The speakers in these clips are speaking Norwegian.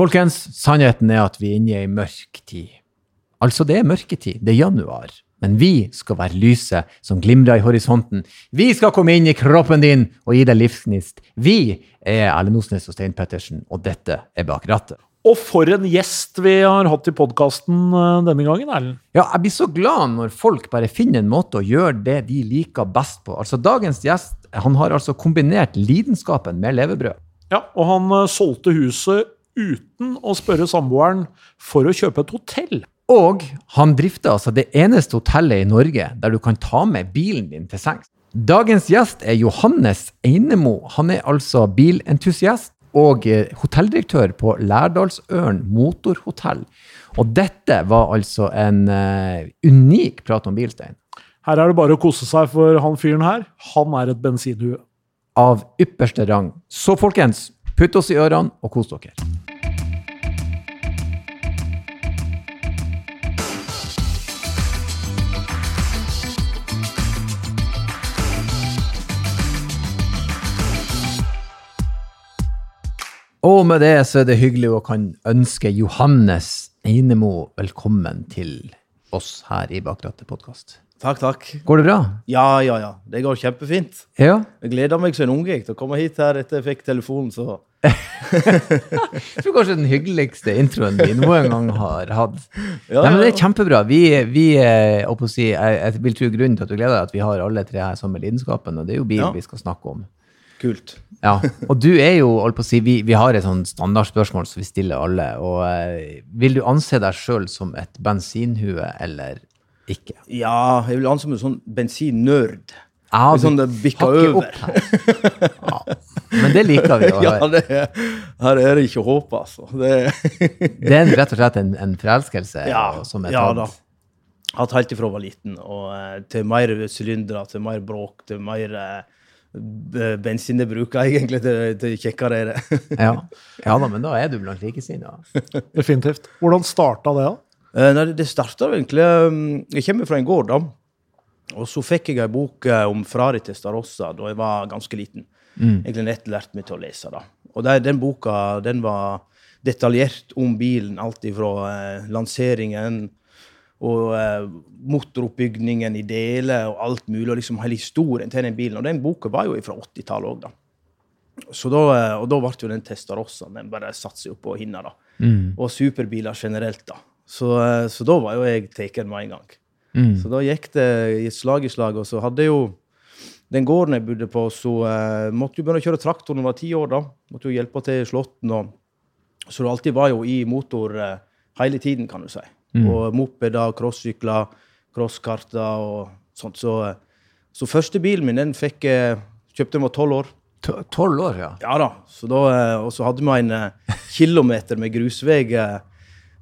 Folkens, sannheten er at vi er inne i ei mørk tid. Altså, det er mørketid. Det er januar. Men vi skal være lyset som glimrer i horisonten. Vi skal komme inn i kroppen din og gi deg livsgnist. Vi er Erlend Osnes og Stein Pettersen, og dette er Bak rattet. Og for en gjest vi har hatt i podkasten denne gangen, Erlend. Ja, jeg blir så glad når folk bare finner en måte å gjøre det de liker best på. Altså, Dagens gjest han har altså kombinert lidenskapen med levebrød. Ja, og han uh, solgte huset uten å spørre samboeren for å kjøpe et hotell. Og han drifter altså det eneste hotellet i Norge der du kan ta med bilen din til sengs. Dagens gjest er Johannes Einemo. Han er altså bilentusiast og eh, hotelldirektør på Lærdalsørn motorhotell. Og dette var altså en uh, unik prat om bilstein. Her er det bare å kose seg for han fyren her. Han er et bensinhue. Av ypperste rang. Så folkens, putt oss i ørene og kos dere. Og med det så er det hyggelig å kan ønske Johannes Einemo velkommen til oss her i Bakrattet podkast. Takk, takk. Går det bra? Ja, ja, ja. Det går kjempefint. Ja. Jeg gleder meg som en unge til å komme hit her etter jeg fikk telefonen, så Jeg tror kanskje den hyggeligste introen vi noen gang har hatt. Ja, Nei, men Det er kjempebra. Vi, vi eh, å si, jeg, jeg vil tro grunnen til at du gleder deg, at vi har alle tre her samme lidenskapen, og det er jo bil Ja. vi skal snakke om. Kult. Ja, Og du er jo, holdt på å si, vi, vi har et sånn standardspørsmål som vi stiller alle. og eh, Vil du anse deg sjøl som et bensinhue eller ikke? Ja, jeg vil anse meg som sånn bensinnerd. Ja, sånn det hakker over. Ja. Men det liker vi å høre. Ja, det er, her er det ikke håp, altså. Det, Det er en, rett og slett en, en forelskelse ja, som er ja tatt. da. Hatt helt ifra jeg var liten. Og eh, til mer sylindere, til mer bråk, til mer eh, bensin det bruker egentlig, til, til kjekkere er det. Ja. ja da, men da er du blant likesinnede. Definitivt. Hvordan starta det, da? Eh, Nei, det starta egentlig um, Jeg kommer fra en gård, da. Og så fikk jeg ei bok eh, om Frari Testarossa da jeg var ganske liten. Egentlig nett lærte meg til å lese. da. Og der, den boka den var detaljert om bilen, alt ifra eh, lanseringen og eh, motoroppbygningen i deler og alt mulig, og liksom hele historien til den bilen. Og den boka var jo fra 80-tallet òg, da. Så da, eh, og da ble jo den Testarossa den bare satte seg opp på hinna, da. Og superbiler generelt, da. Så, eh, så da var jo jeg tatt med en gang. Så da gikk det i slag i slag, og så hadde jo den gården jeg bodde på, så eh, måtte jo begynne å kjøre traktor når jeg var ti år. da. Måtte jo hjelpe til i slåtten. og Så det alltid var jo i motor eh, hele tiden, kan du si. Og mopeder, crossykler, crosskarter og sånt. Så, eh, så første bilen min den fikk jeg kjøpte da jeg var tolv år. To- Tolv år, ja. Ja da. Så da, eh, og så hadde vi en eh, kilometer med grusvei eh,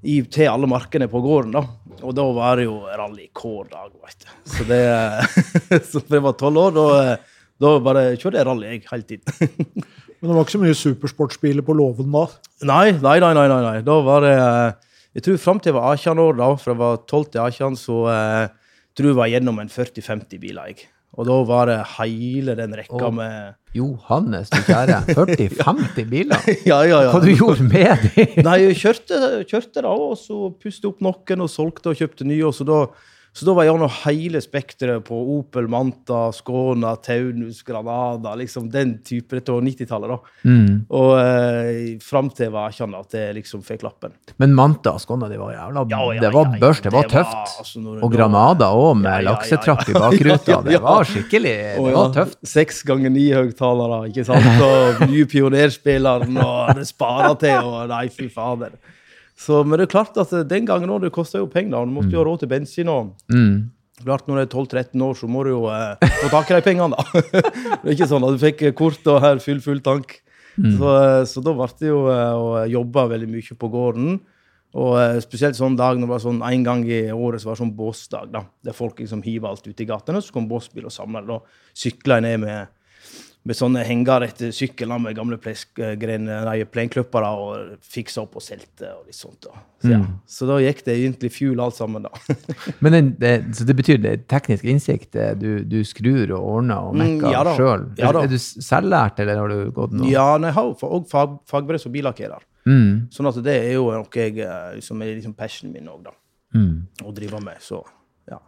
i, til alle markene på gården. da. Og da var det jo rally hver dag, veit du. Så det eh, Så jeg var tolv år, da, eh, da bare kjørte jeg rally jeg hele tiden. Men det var ikke så mye supersportsbiler på låven da. Nei, nei, nei, nei, nei. Da var det eh, Jeg tror fram til jeg var 18 år, da, fra jeg var 12 til 18, så eh, tror jeg var gjennom en 40-50 biler. jeg. Og da var det hele den rekka Å. med Johannes, du kjære. 40-50 biler. Ja, ja, ja. Hva du gjorde med dem? Nei, jeg kjørte, kjørte da, og så pustet opp noen og solgte og kjøpte nye. og Så da, så da var jeg gjennom hele spekteret på Opel Manta, Skåna, Taunus, Granada. liksom Den type. Dette var 90-tallet, da. Og eh, fram til jeg var 18 at jeg liksom fikk lappen. Men Manta og Skåna, det var jævla Ja, ja, Det var ja, børs, det var Det var, tøft. altså, når- Og Granada òg, med Ja, ja, ja, laksetrapp i bakruta. Det var skikkelig Og Det var tøft. Seks ganger ni høyttalere, ikke sant? Og nye pionerspilleren, og det sparer til, og nei, fy fader. Så, men det er klart at den gangen òg, det kosta jo penger. da. Du måtte jo ha råd til bensin. og Mm. Klart, Når du er 12-13 år, så må du jo eh, få tak i de pengene, da. det er ikke sånn at du fikk kort og her full, full tank. Så, eh, så da ble det jo eh, å jobbe veldig mye på gården. Og eh, spesielt sånn dag når det var sånn en gang i året så var det sånn båsdag, da, der folk liksom hiver alt ut i gatene. Så kom båsbil og samla det. Da sykla jeg ned med, med sånne henger etter sykkelen med gamle plenklippere og fiksa opp og solgte og litt sånt. da. Så, ja. så da gikk det egentlig fuel alt sammen, da. Men den, det, så det betyr det er teknisk innsikt? Du, du skrur og ordner og Mm, mekker ja sjøl? Ja da. er du selvlært, eller har du gått noe? Ja, jeg har òg fag, fagbrev som billakkerer. Mm. Sånn at det er jo noe jeg, eh, som er liksom passionen min òg, da. Mm. Å drive med. Så ja.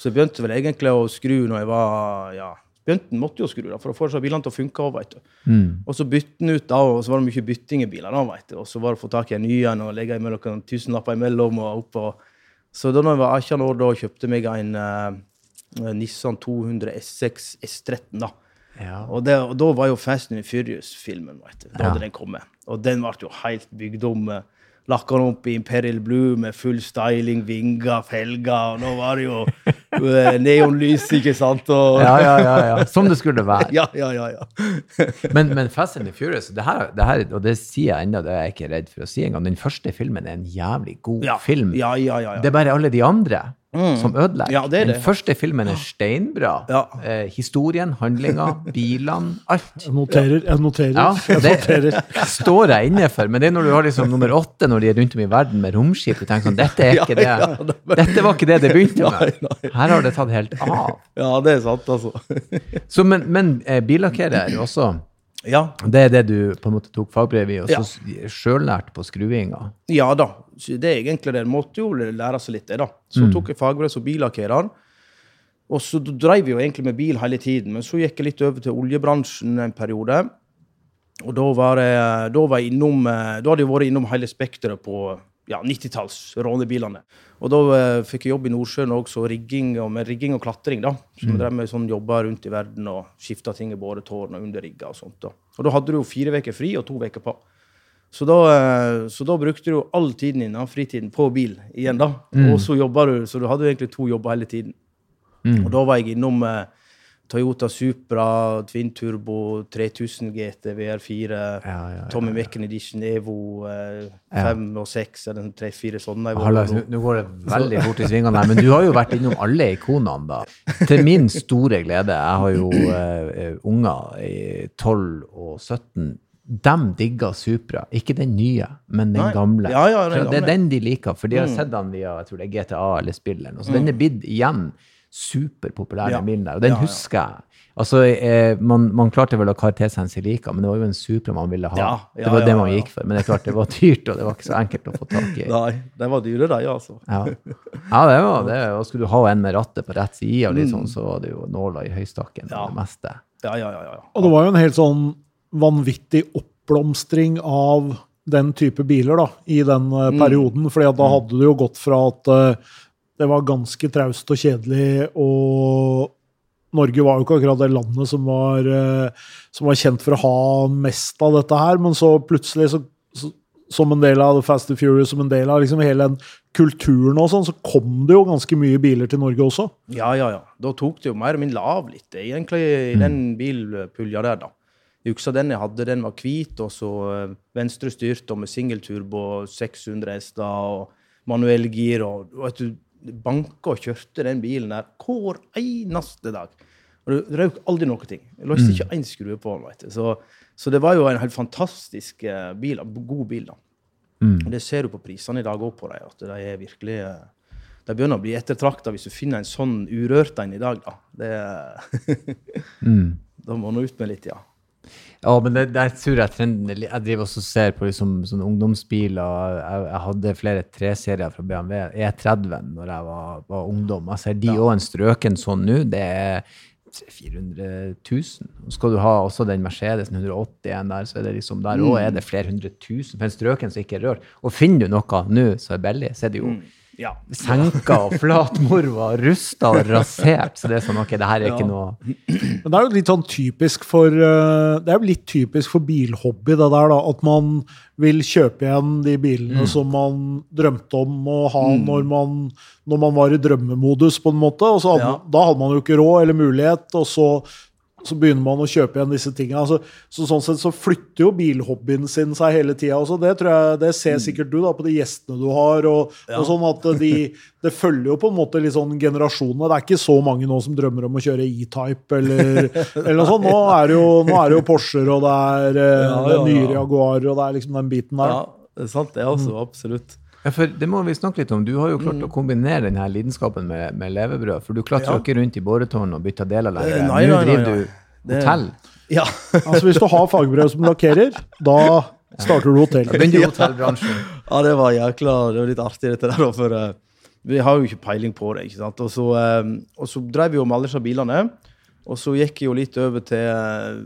Så jeg begynte vel egentlig å skru når jeg var ja, begynte, måtte jo skru da, for å få bilene til å funke. også. Mm. Og så bytte den ut, da, og så var det mye bytting i du. Og så var det å få tak i en ny en og legge imellom noen tusenlapper imellom. og opp og... Så da jeg var 18 år, da kjøpte meg en uh, Nissan 200 S6 S13. da. Ja. Og, det, og da var jo Fast and Furious-filmen. Da Ja. hadde den kommet. Og den ble jo helt bygd om. eh, Lakka den opp i Imperial Blue med full styling, vinger, felger. Og nå var det jo neonlys, ikke sant? Og, Ja, ja, ja, ja. Som det skulle være. ja, ja, ja, ja. Men, men Fast and the Furious, det her, det her, og det sier jeg ennå, det er jeg ikke redd for å si engang, den første filmen er en jævlig god film. ja, ja, ja, ja. Det er bare alle de andre som ødelegger. Ja, det er den første filmen er steinbra. Ja. Eh, historien, handlinga, bilene, alt. Jeg noterer. Jeg noterer. Ja, jeg noterer. står jeg inne for. Men det er når du har liksom nummer åtte når de er rundt om i verden med romskip. Du tenker sånn, dette er ikke det. Det Dette var ikke det det begynte med. Her har det tatt helt av. Ja, det er sant, altså. Så, men men eh, billakkerer også, Ja, det er det du på en måte tok fagbrev i, og så ja. sjøllært på skruinga. ja da. Det er egentlig det. En måtte jo lære seg litt det, da. Så tok jeg fagbrev som billakkerer. Og så drev jeg jo egentlig med bil hele tiden, men så gikk jeg litt over til oljebransjen en periode. Og da var jeg, da var jeg innom eh, Da hadde jeg vært innom hele spekteret på ja, 90-talls rånebilene. Og da eh, fikk jeg jobb i Nordsjøen også, rigging og, med rigging og klatring. da. Så vi drev med sånn jobber rundt i verden og skifta ting i både tårn og underrigger og sånt. da. Og da hadde du jo fire uker fri og to uker på. Så da, eh, så da brukte du all tiden din, av fritiden, på bil igjen, da. Og så jobba du, så du hadde egentlig to jobber hele tiden. Og da var jeg innom eh, Toyota Supra, Twin Turbo, 3000 GT, VR4, Ja, ja, ja, Tommy Mecken Edition, Evo eh, 5 og 6, eller sånn tre-fire sånne. nå. går det veldig fort i svingene her, men du har jo vært innom alle ikonene, da. Til min store glede. Jeg har jo eh, unger i 12 og 17. De digger Supra. Ikke den nye, men den Nei. gamle. Ja, ja, den gamle. Det er den de liker, for de har Mm. sett den via jeg tror det er GTA eller spill. eller. Så den er blitt igjen superpopulær, Ja. den bilen der. Og den Ja, ja. husker jeg. Altså, eh, man, man klarte vel å karakterisere seg like, men det var jo en Supra man ville ha. Ja, ja, det var det man ja. gikk for. Men det er klart, det var dyrt, og det var ikke så enkelt å få tak i. Nei, den var dyre, de, altså. Ja, ja det var det. Og skulle du ha en med rattet på rett side, og litt Mm. sånn, så var det jo nåla i høystakken. Ja. Det meste. Ja, ja, ja. ja. Og det var jo en helt sånn vanvittig oppblomstring av den type biler da, i den eh, perioden. fordi at da hadde det jo gått fra at eh, det var ganske traust og kjedelig, og Norge var jo ikke akkurat det landet som var, eh, som var kjent for å ha mest av dette her, men så plutselig, så, så, som en del av The Fast and Furious, som en del av liksom hele den kulturen og sånn, så kom det jo ganske mye biler til Norge også. Ja, ja, ja. Da tok det jo mer eller mindre av litt, egentlig, i den bilpulja der, da. Husker den jeg hadde, den var hvit, og så eh, venstrestyrt og med singelturbo, 600 hester og manuell gir. og vet du, Banka og kjørte den bilen der hver eneste dag. Og det røk aldri noe. ting. Jeg låste ikke én skrue på den. du. Så, så det var jo en helt fantastisk eh, bil, god bil. da. Og det ser du på prisene i dag òg på dem, at de er virkelig eh, De begynner å bli ettertrakta hvis du finner en sånn urørt en i dag, da. Det, Da må du ut med litt, ja. Ja, men det, der tror jeg trenden Jeg driver også og ser på liksom, sånne ungdomsbiler. Jeg, jeg hadde flere treserier fra BMW E30 når jeg var, var ungdom. Jeg ser de òg en strøken sånn nå. Det er 400 000. Skal du ha også den Mercedesen 181 der, så er det liksom der òg er det flere hundre tusen for en strøken som ikke er rørt. Og finner du noe nå som er billig, så er det jo ja. senka og flatmorva, rusta og rasert. Så det er sånn, ok, det her er ikke noe Men det er jo litt sånn typisk for eh, Det er jo litt typisk for bilhobby, det der, da. At man vil kjøpe igjen de bilene som man drømte om å ha når, man, når man var i drømmemodus, på en måte. Og så hadde, Ja. Da hadde man jo ikke råd eller mulighet, og så, så begynner man å kjøpe igjen disse tingene. Altså, så sånn sett så flytter jo bilhobbyen sin seg hele tida. Det, tror jeg, det ser sikkert du da på de gjestene du har. og, og sånn at de, Det følger jo på en måte litt sånn generasjonene. Det er ikke så mange nå som drømmer om å kjøre E-Type eller, eller noe sånt. Nå er det jo, nå er det jo Porscher, og det er, eh, Ja, ja, nyere ja. Jaguarer, og det er liksom den biten der. ja. Det er sant, det, er også Absolutt. Ja, for Det må vi snakke litt om. Du har jo klart å kombinere denne lidenskapen med, med levebrød. For du klatrer jo Ja. ikke rundt i båretårn og bytter deler lenger. Nei, Nå nei, nei, driver nei. du Det- hotell. Ja. Altså Hvis du har fagbrev som lakkerer, da Starter du hotell? Ja, i hotellbransjen. Ja, det var jækla Det var litt artig, dette der. da, For uh, vi har jo ikke peiling på det. ikke sant? Og så, eh, og så drev vi jo med alle disse bilene. Og så gikk jeg jo litt over til uh,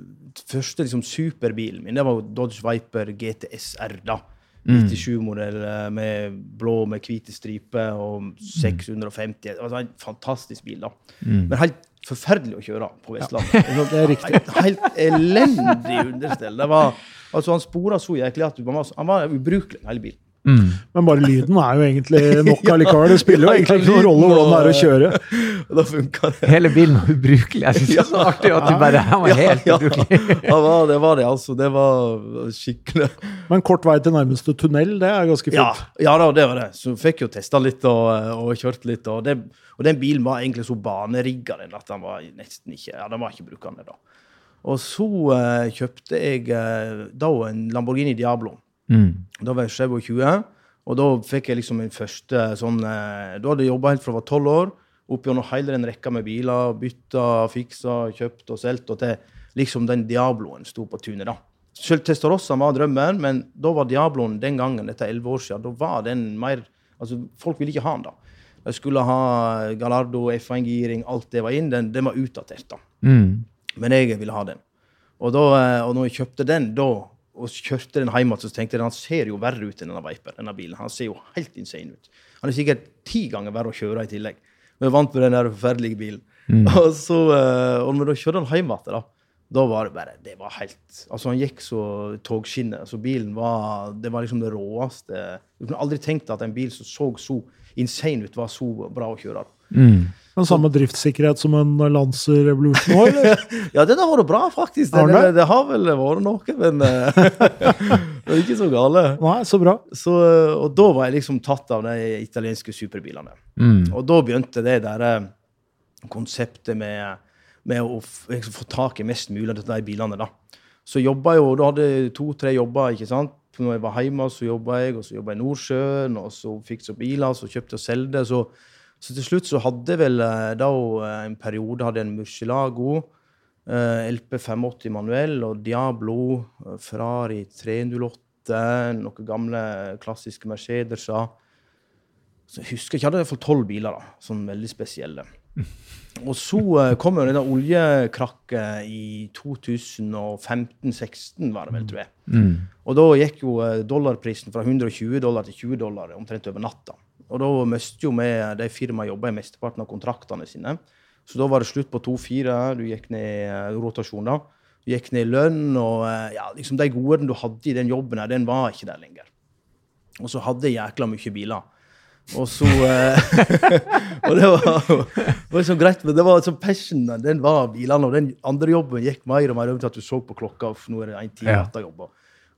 første liksom, superbilen min. Det var jo Dodge Viper GTSR. da. 97-modell eh, med blå med hvite striper og 650 Det var en fantastisk bil, da. Men helt forferdelig å kjøre på Vestlandet. Det er riktig. Helt, helt elendig understell. Det var, altså, han spora så jæklig at han var, han var ubrukelig, hele bilen. Men bare lyden er jo egentlig nok allikevel. Det spiller jo egentlig ikke noen rolle hvordan det er å kjøre. Da funka det. Hele bilen var ubrukelig. Jeg syns det er så artig at du bare Han var helt Ja, ubrukelig. ja, det var det, altså. Det var skikkelig Men kort vei til nærmeste tunnel, det er ganske Ja, fint. ja da, det var det. Så fikk jo testa litt og, og kjørt litt. Og, det, og den bilen var egentlig så banerigga den at den var nesten ikke Ja, den var ikke brukende da. Og så uh, kjøpte jeg uh, da en Lamborghini Diablo. Da var jeg 27, og da fikk jeg liksom min første sånn eh, Da hadde jeg jobba helt fra jeg var 12 år, opp gjennom hele den rekka med biler. Bytta, fiksa, kjøpt og solgt. Og til liksom den Diabloen sto på tunet, da. Selv Testarossa var drømmen, men da var Diabloen den gangen, dette er 11 år siden, da var den mer Altså, folk ville ikke ha den, da. De skulle ha Gallardo, F1-giring, alt det var inn. Den, den var utdatert, da. Men jeg ville ha den. Og, da, eh, og når jeg kjøpte den da, og kjørte den hjem, så tenkte jeg han ser jo verre ut enn denne Viper. denne bilen. Han ser jo helt insane ut. Han er sikkert ti ganger verre å kjøre i tillegg. Vi er vant med den der forferdelige bilen. Og, så, eh, og når da kjørte den hjem igjen, da, da var det bare Det var helt Altså, han gikk så togskinnet. Altså, bilen var Det var liksom det råeste Du kunne aldri tenkt at en bil som så så insane ut, var så bra å kjøre. Men samme driftssikkerhet som en Lancer Revolution òg, eller? Ja, den har vært bra, faktisk. Det, Har den det, det? det har vel vært noe, men eh, det er ikke så gale. Nei, så bra. Så, og da var jeg liksom tatt av de italienske superbilene. Og da begynte det der eh, konseptet med, med å liksom få tak i mest mulig av de bilene. da. Så jobba jeg jo, da hadde jeg to-tre jobber. ikke sant? Når jeg var hjemme, så jobba jeg, og så jobba jeg i Nordsjøen, og så fiksa biler, så kjøpte og solgte. Så, så til slutt så hadde vel eh, da eh, en periode hadde en Murcielago, eh, LP 580 manuell og Diablo, Ferrari 308, noen gamle klassiske Mercedeser. Så jeg husker ikke, jeg hadde i hvert fall tolv biler, da, sånn veldig spesielle. Og så kom jo denne oljekrakket i 2015-16, var det vel, tror jeg. Og da gikk jo dollarprisen fra 120 dollar til 20 dollar omtrent over natta. Og da mistet jo vi de firmaene jobba i mesteparten av kontraktene sine. Så da var det slutt på 2-4. Du gikk ned eh, rotasjon, da. Du gikk ned i lønn, og eh, ja, liksom de godene du hadde i den jobben, her, den var ikke der lenger. Og så hadde jeg jækla mye biler. Og så eh, Og det var, var liksom greit, men det var så passionen, den var bilene. Og den andre jobben gikk mer og mer over til at du så på klokka. for nå er det en time igjen å jobbe.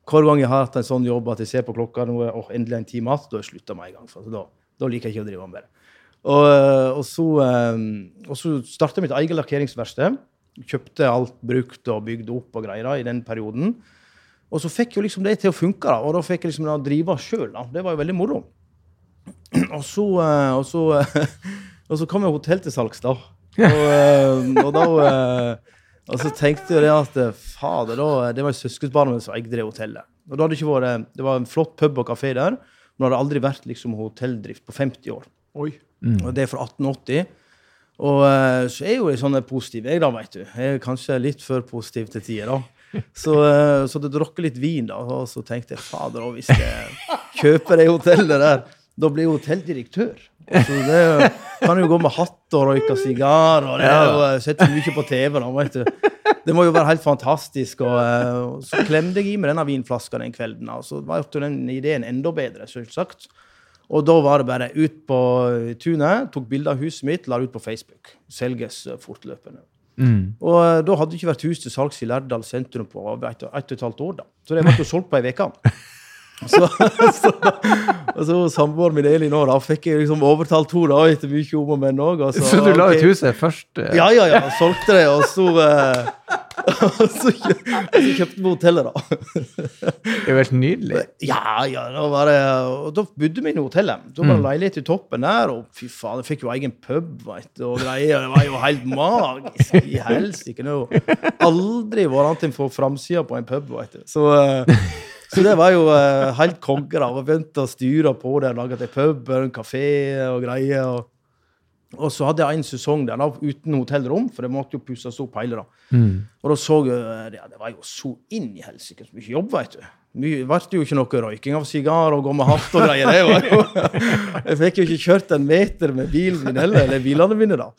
Hver gang jeg har hatt en sånn jobb at jeg ser på klokka, nå er oh, endelig en time igjen, da har jeg slutta med en gang. For da, da liker jeg ikke å drive med det. Og, eh, og så, eh, og så starta jeg mitt eget lakkeringsverksted. Kjøpte alt brukt og bygde opp og greier da, i den perioden. Og så fikk jo liksom det til å funke, da, og da fikk jeg liksom da drive sjøl. Det var jo veldig moro. Og så, eh, og så, og så kom jo hotell til salgs, da. Og, og da og så tenkte jeg det at eh, fader, da, det var søskenbarnet mitt som eide det hotellet. Og da hadde det ikke vært, Det var en flott pub og kafé der, men det hadde aldri vært liksom hotelldrift på 50 år. Oi. Og det er fra 1880. Og eh, så er jo jeg sånn positiv, jeg da, vet du. Jeg er kanskje litt for positiv til tider, da. Så, eh, så det drakk litt vin, da. Og så tenkte jeg fader, hvis jeg kjøper det hotellet der, da blir jeg hotelldirektør. Så det kan jo gå med hatt og røyke sigar, og det er jo jeg mye på TV, da, vet du. Det må jo være helt fantastisk. Og, eh, og så klemte jeg i meg denne vinflaska den kvelden, og så var jo den ideen enda bedre, selvsagt. Og da var det bare ut på tunet, tok bilde av huset mitt, la det ut på Facebook. Selges fortløpende. fortløpende. Og eh, da hadde det ikke vært hus til salgs i Lærdal sentrum på ett og et halvt år. da. Så det ble jo solgt på ei uke. Så, så, og så samboeren min Elin òg, fikk jeg liksom overtalt henne etter mye om og men òg. Så du la ut huset først? eh, Ja, ja, ja. Solgte det, og så, eh, og så, så kjøpte vi hotellet, da. Det er jo helt nydelig. Ja, ja, da var det Og da bodde vi i hotellet. Da var det leilighet i toppen der, og fy faen, jeg fikk jo egen pub, vet og greier. Det var jo helt magisk i helsike. noe Aldri vært annet enn på framsida på en pub, veit du. Så, eh, Så det var jo uh, helt konge. da, Vi begynte å styre på det, lage til pub, en kafé og greier. og og så hadde jeg en sesong der da, uten hotellrom, for det måtte jo pusses opp hele. da. Mm. Og da så jeg ja, Det var jo så inn i helsike mye jobb, veit du. Det ble jo ikke noe røyking av sigar og gå med hatt og greier. det var jo, Jeg fikk jo ikke kjørt en meter med bilen min heller, eller bilene mine, da.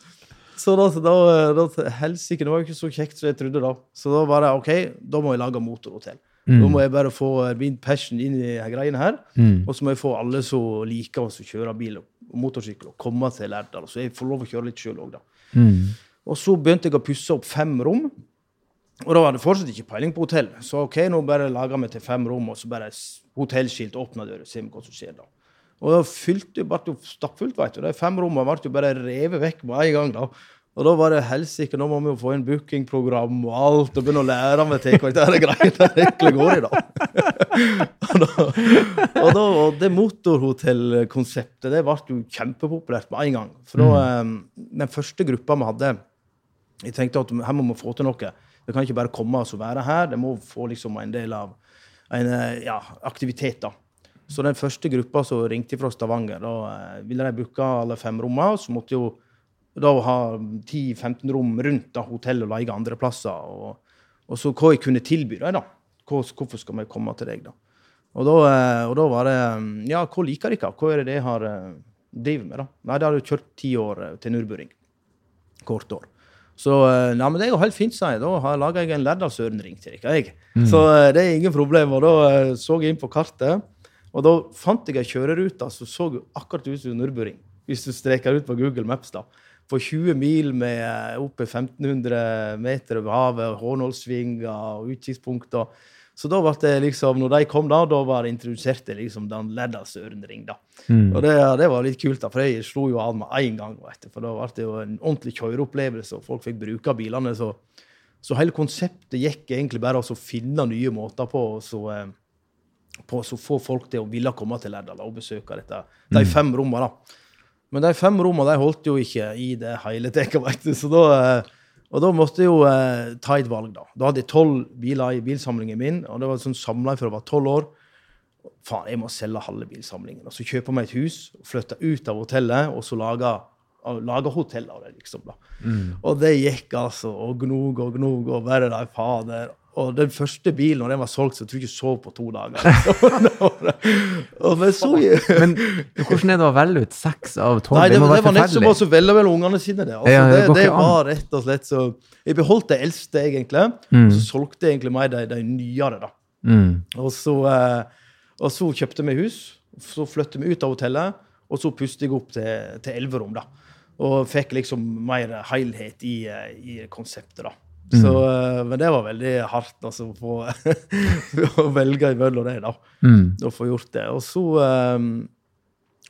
Så da, da, da helsike, det var jo ikke så kjekt som jeg trodde da. Så da var det OK, da må jeg lage motorhotell. Mm. Da må jeg bare få min passion inn i greiene her. Mm. Og så må jeg få alle som liker oss å kjøre bil og motorsykkel, og komme til Lærdal. Så jeg får lov å kjøre litt sjøl òg, da. Mm. Og så begynte jeg å pusse opp fem rom. Og da hadde jeg fortsatt ikke peiling på hotell. Så OK, nå bare lager vi til fem rom, og så bare hotellskilt, åpna døra, ser vi hva som skjer da. Og da fylte ble jo stappfullt, veit du. De fem rommene ble jo bare revet vekk med en gang. da. Og da var det helsike, nå må vi jo få inn bookingprogram og alt, og begynne å lære meg til dette greiene egentlig går i, da. og, da, og, da, og det motorhotellkonseptet det ble jo kjempepopulært med en gang. For da, mm. um, den første gruppa vi hadde Jeg tenkte at her må vi få til noe. Det kan ikke bare komme oss og være her, det må få liksom en del av en eh, ja, aktivitet. da. Så den første gruppa som ringte fra Stavanger, da eh, ville de booke alle fem rommene. Så måtte jo da å ha 10-15 rom rundt da, hotell og leie andre plasser. Og, og, så hva jeg kunne tilby dem, da. Hvorfor skal vi komme til deg, da? Og da, eh, og da var det Ja, hva liker dere? Hva er det jeg har eh, driver med, da? Nei, det har jo kjørt ti år eh, til Nurburing. Kort år. Så nei, men det er jo helt fint, sa jeg. Da har jeg en Lærdalsørenring til dere. jeg. Mm. Så det er ingen problem. Og da så jeg inn på kartet, og da fant jeg ei kjørerute som så akkurat ut som Nurburing. Hvis du streker ut på Google Maps, da på 20 mil med eh, oppe 1500 meter over havet, Hårnålsvinger og utkikkspunkter. Så da var det liksom, når de kom, da, da var det introdusert liksom den Lærdalsørenring. da. Mm. Og det, det, var litt kult, da, for jeg slo jo an med en gang. vet du, For da ble det jo en ordentlig kjøreopplevelse, og folk fikk bruke bilene. Så, så hele konseptet gikk egentlig bare å finne nye måter på å eh, på å få folk til å ville komme til Lærdal og besøke dette, de mm. fem rommene. da. Men de fem rommene de holdt jo ikke i det hele tatt. Eh, og da måtte jeg jo eh, ta et valg, da. Da hadde jeg tolv biler i bilsamlingen min, og det var sånn samla fra jeg var tolv år. Faen, jeg må selge halve bilsamlingen. Og så kjøpe meg et hus, flytte ut av hotellet, og så lage, lage hotell av det, liksom. da. Mm. Og det gikk altså, og gnog og gnog, og bare de fader. Og den første bilen, når den var solgt, så tror jeg ikke sov på to dager. men, så, men hvordan er det å velge ut seks av tolv? Det, det, det var nett som å velge mellom ungene sine. Det, altså, ja, det, det, det var rett og slett så Jeg beholdt det eldste, egentlig. Mm. Så solgte jeg egentlig meg de, de nyere. da. Mm. Og, så, eh, og, så, kjøpte vi hus. Så flyttet vi ut av hotellet, og så pustet jeg opp til elleve rom. da. Og fikk liksom mer helhet i, eh, i konseptet. da. Mm. Så, eh, men det var veldig hardt altså, få, å velge imellom det, da. Mm. Og få gjort det. Og så um,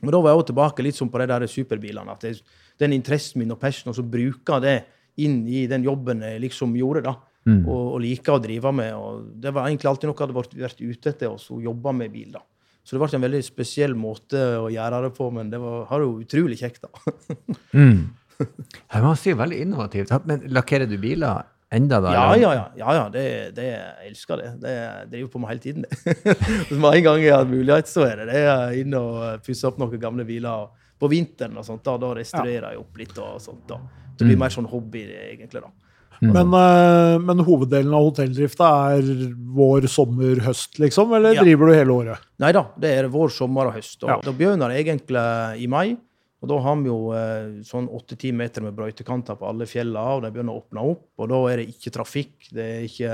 Men da var jeg også tilbake litt som på de der superbilene. at det, Den interessen min og passionen, og så bruke det inn i den jobben jeg liksom gjorde. da. Mm. Og, og liker å drive med. og Det var egentlig alltid noe jeg hadde vært, vært ute etter, å jobbe med bil. da. Så det ble en veldig spesiell måte å gjøre det på, men det var, har jo utrolig kjekt, da. mm. Jeg må si veldig innovativt. Men lakkerer du biler Enda da? Ja, ja, ja. ja, ja det, det, jeg elsker det. Det driver på meg hele tiden. Med en gang jeg har mulighet, så er det det. Inn og pusse opp noen gamle biler på vinteren. og sånt, Da, da restaurerer jeg opp litt. og sånt. Da. Det blir mm. mer sånn hobby, egentlig. da. Mm. Men, uh, men, hoveddelen av hotelldrifta er vår, sommer, høst, liksom? Eller ja. driver du hele året? Nei da, det er vår, sommer og høst. Og ja. Da begynner det egentlig i mai. Og Da har vi jo eh, sånn 8-10 meter med brøytekanter på alle fjellene, og de begynner å åpne opp. og Da er det ikke trafikk. det er ikke...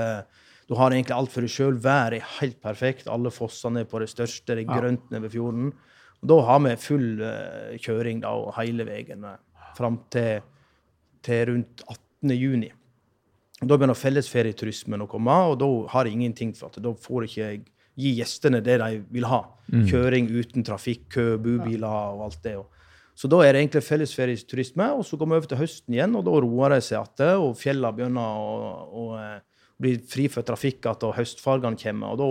Du har egentlig alt for deg sjøl. Været er helt perfekt. Alle fossene er på det største. Det er grønt nede ved fjorden. Og Da har vi full uh, kjøring da, og hele veien uh, fram til, til, rundt 18. juni. Da begynner fellesferieturismen å komme, og da har jeg ingenting for at da får ikke jeg gi gjestene det de vil ha. Mm. Kjøring uten trafikk, kø, bubiler og alt det. Og så da er det egentlig fellesferieturisme, og så går vi over til høsten igjen, og da roer det seg igjen, og fjellene begynner å, å, å bli fri for trafikk igjen, og høstfargene kommer. og da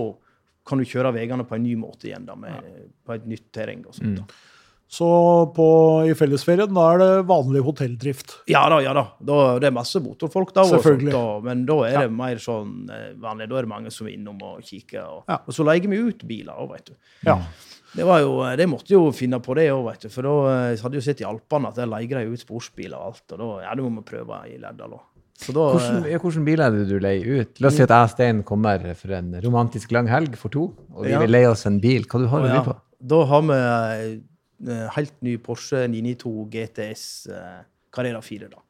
kan du kjøre veiene på en ny måte igjen, da, med, ja. på et nytt terreng. og sånt. Da. Mm. Så på, i fellesferien da er det vanlig hotelldrift. Ja da, ja da. da det er masse motorfolk da. Sånt, da men da er det Ja. mer sånn eh, vanlig. Da er det mange som er innom og kikker. Og, Ja. og så leier vi ut biler òg, vet du. Ja. Det, var jo, det måtte jo finne på det òg, vet du. For da eh, hadde jo sett i Alpene at der leier de ut sportsbiler og alt. Og da ja, det må vi prøve i Lærdal òg. Så da Hvordan, eh, hvordan bil er det du leier ut? La oss si at jeg og Stein kommer for en romantisk lang helg for to, og vi Ja. vil leie oss en bil. Hva du har du ja, på? Da har vi en helt ny Porsche 992 GTS eh, Carrera 4, da.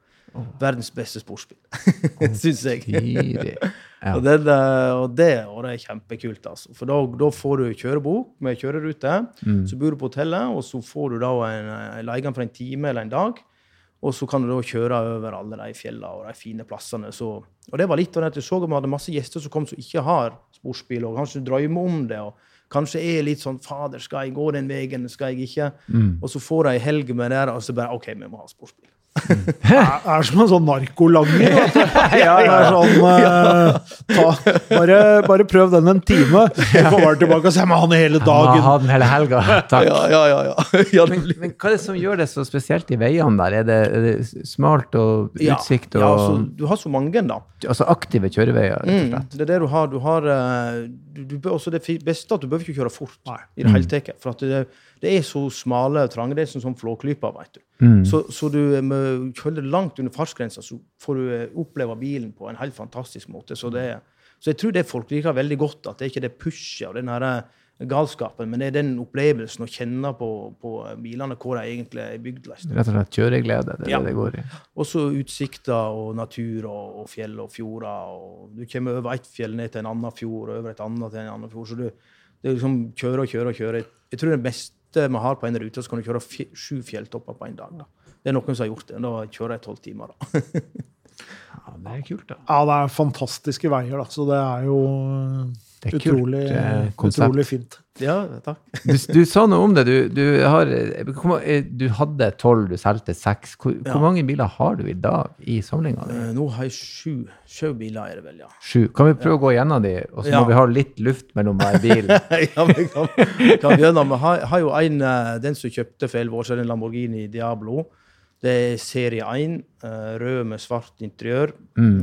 Verdens beste sportsbil, syns jeg. Ja. Og, den, eh, og, det, og det er kjempekult, altså. For da, da får du kjørebok med kjørerute. Mm. Så bor du på hotellet, og så får du da en, en leie for en time eller en dag. Og så kan du da kjøre over alle de fjellene og de fine plassene. Så, og det var litt av det jeg så at vi hadde masse gjester som kom som ikke har sportsbil, og kanskje drømmer om det. og Kanskje er litt sånn 'Fader, skal jeg gå den veien? Skal jeg ikke?' Mm. Og så får de ei helg med det, og så bare 'OK, vi må ha sportsbil'. Det er, er som en sånn narkolanger. Det er sånn, eh, ta, bare, bare prøv den en time, så kommer han tilbake og sier med han hele dagen. ha den hele helga. Takk. Ja, ja, ja. ja. ja Men, men hva er det som gjør det så spesielt i veiene der? Er det, er det smalt og utsikt og ja, så du har så mange, da. altså aktive kjøreveier, rett og Mm, det er det du har. Du har eh, du, du, også det beste at du behøver ikke kjøre fort Nei. i det hele tatt. For at det, det er så smale og trange. Det er som sånn flåklyper, vet du. Mm. Så, så du med kjører langt under fartsgrensa, så får du eh, oppleve bilen på en helt fantastisk måte. Så, det, så jeg tror det folk liker veldig godt, at det ikke er det pushet og den her eh, galskapen, men det er den opplevelsen å kjenne på, på bilene hvor de egentlig er bygd. Rett og slett kjøreglede, det er Ja. det det går i. Også utsikter og natur og, og fjell og fjorder. Og du kommer over ett fjell ned til en annen fjord, og over et annet til en annen fjord. Så du, det er liksom kjøre og kjøre og kjøre. Jeg tror det beste vi har på en rute, så kan du kjøre sju fjelltopper på en dag. Da. Det er noen som har gjort det. Da kjører jeg tolv timer. da. Ja, det er kult, da. Ja, det er fantastiske veier, da. Så det er jo Det er utrolig, kult eh, konsept. utrolig fint. Ja, takk. Du, du sa noe om det. Du, du, har, ma- eh, du hadde tolv, du solgte seks. Hvor, Ja. hvor mange biler har du i dag i samlinga? Eh, Nå har jeg sju. Sju biler er det vel, ja. Sju. Kan vi prøve å gå gjennom de, og så Ja. må vi ha litt luft mellom hver bil? ja, vi kan, kan begynne. Vi har, har jo en, eh, den som kjøpte for elleve år siden, en Lamborghini Diablo. Det er serie 1, eh, rød med svart interiør. Mm.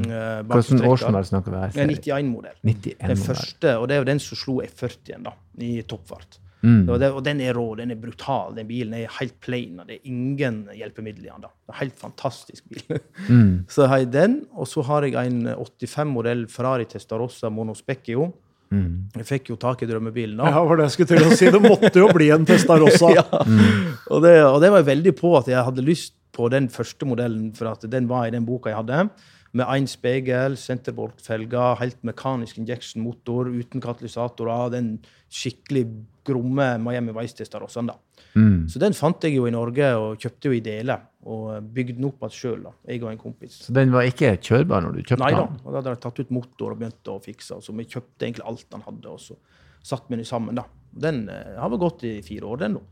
Hvilken årsmodell snakker vi her? Det er 91-modell. 91 Den første, og det er jo den som slo F40-en da, i toppfart. Mm. Og, det, og den er rå, den er brutal. Den bilen er helt plain, og det er ingen hjelpemidler i den. da. Det er helt fantastisk bil. Mm. Så har jeg den, og så har jeg en 85-modell Ferrari Testarossa Monospecchio. Mm. Jeg fikk jo tak i drømmebilen da. Ja, var det skulle til å si. Det måtte jo bli en Testarossa. ja. og, det, og det var jeg veldig på at jeg hadde lyst på den første modellen, for at den var i den boka jeg hadde. Med én spegel, senterbolt-felger, helt mekanisk injection-motor uten katalysatorer. Den skikkelig gromme Miami Vice-tester og sånn. Mm. Så den fant jeg jo i Norge og kjøpte jo i deler. Og bygde den opp igjen sjøl, jeg og en kompis. Så den var ikke kjørbar når du kjøpte Nei da. den? Og da hadde jeg tatt ut motor og begynt å fikse. Så vi kjøpte egentlig alt han hadde, og så satte vi den sammen. da. Den eh, har vel gått i fire år, den nå.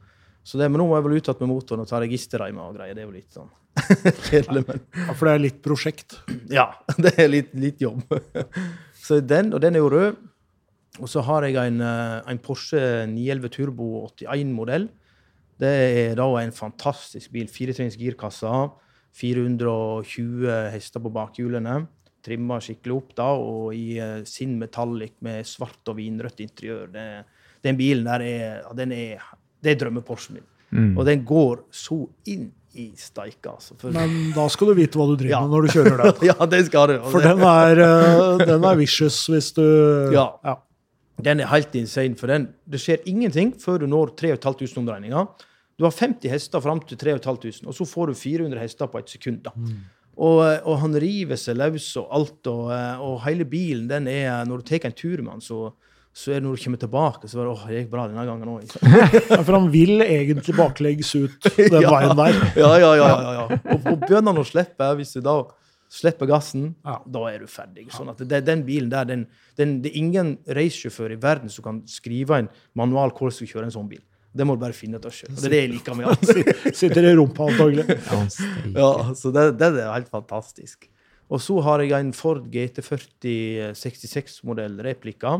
Så det, men nå må jeg vel ut igjen med motoren og ta registerreim og greier. Det er jo litt sånn kjedelig, men Ja, for det er litt prosjekt. ja. Det er litt, litt jobb. Så den, og den er jo rød. Og så har jeg en, eh, en Porsche 911 Turbo 81-modell. Det er da en fantastisk bil. Firetrinns girkasse. 420 hester på bakhjulene. Trimma skikkelig opp, da, og i eh, sin metallic med svart og vinrødt interiør. Det, den bilen der er, den er Det er drømme-Porschen min. Mm. Og den går så inn i steika, altså. For, Men da skal du vite hva du driver Ja. med når du kjører den. ja, det skal du. For den er, eh, den er vicious hvis du Ja. ja. Den er helt insane, for den, det skjer ingenting før du når 3500 omdreininger. Du har 50 hester fram til 3500, og så får du 400 hester på et sekund. da. Og, og han river seg løs og alt, og, og hele bilen, den er Når du tar en tur med han, så, så er det når du kommer tilbake, så bare åh, det gikk bra denne gangen òg. Ja, For han vil egentlig baklengs ut den Ja. veien der. Ja, ja, ja. ja, ja. Og, og begynner han å slippe, hvis du da slipper gassen, Ja. da er du ferdig. Sånn at det, Den bilen der, den, den, det er ingen racesjåfør i verden som kan skrive en manual hvordan du skal kjøre en sånn bil. Det må du bare finne ut av sjøl. Det er det jeg liker med alt. Sitter i rumpa, antagelig. Ja. Ja, så det, det er helt fantastisk. Og så har jeg en Ford GT40 66-modell replika.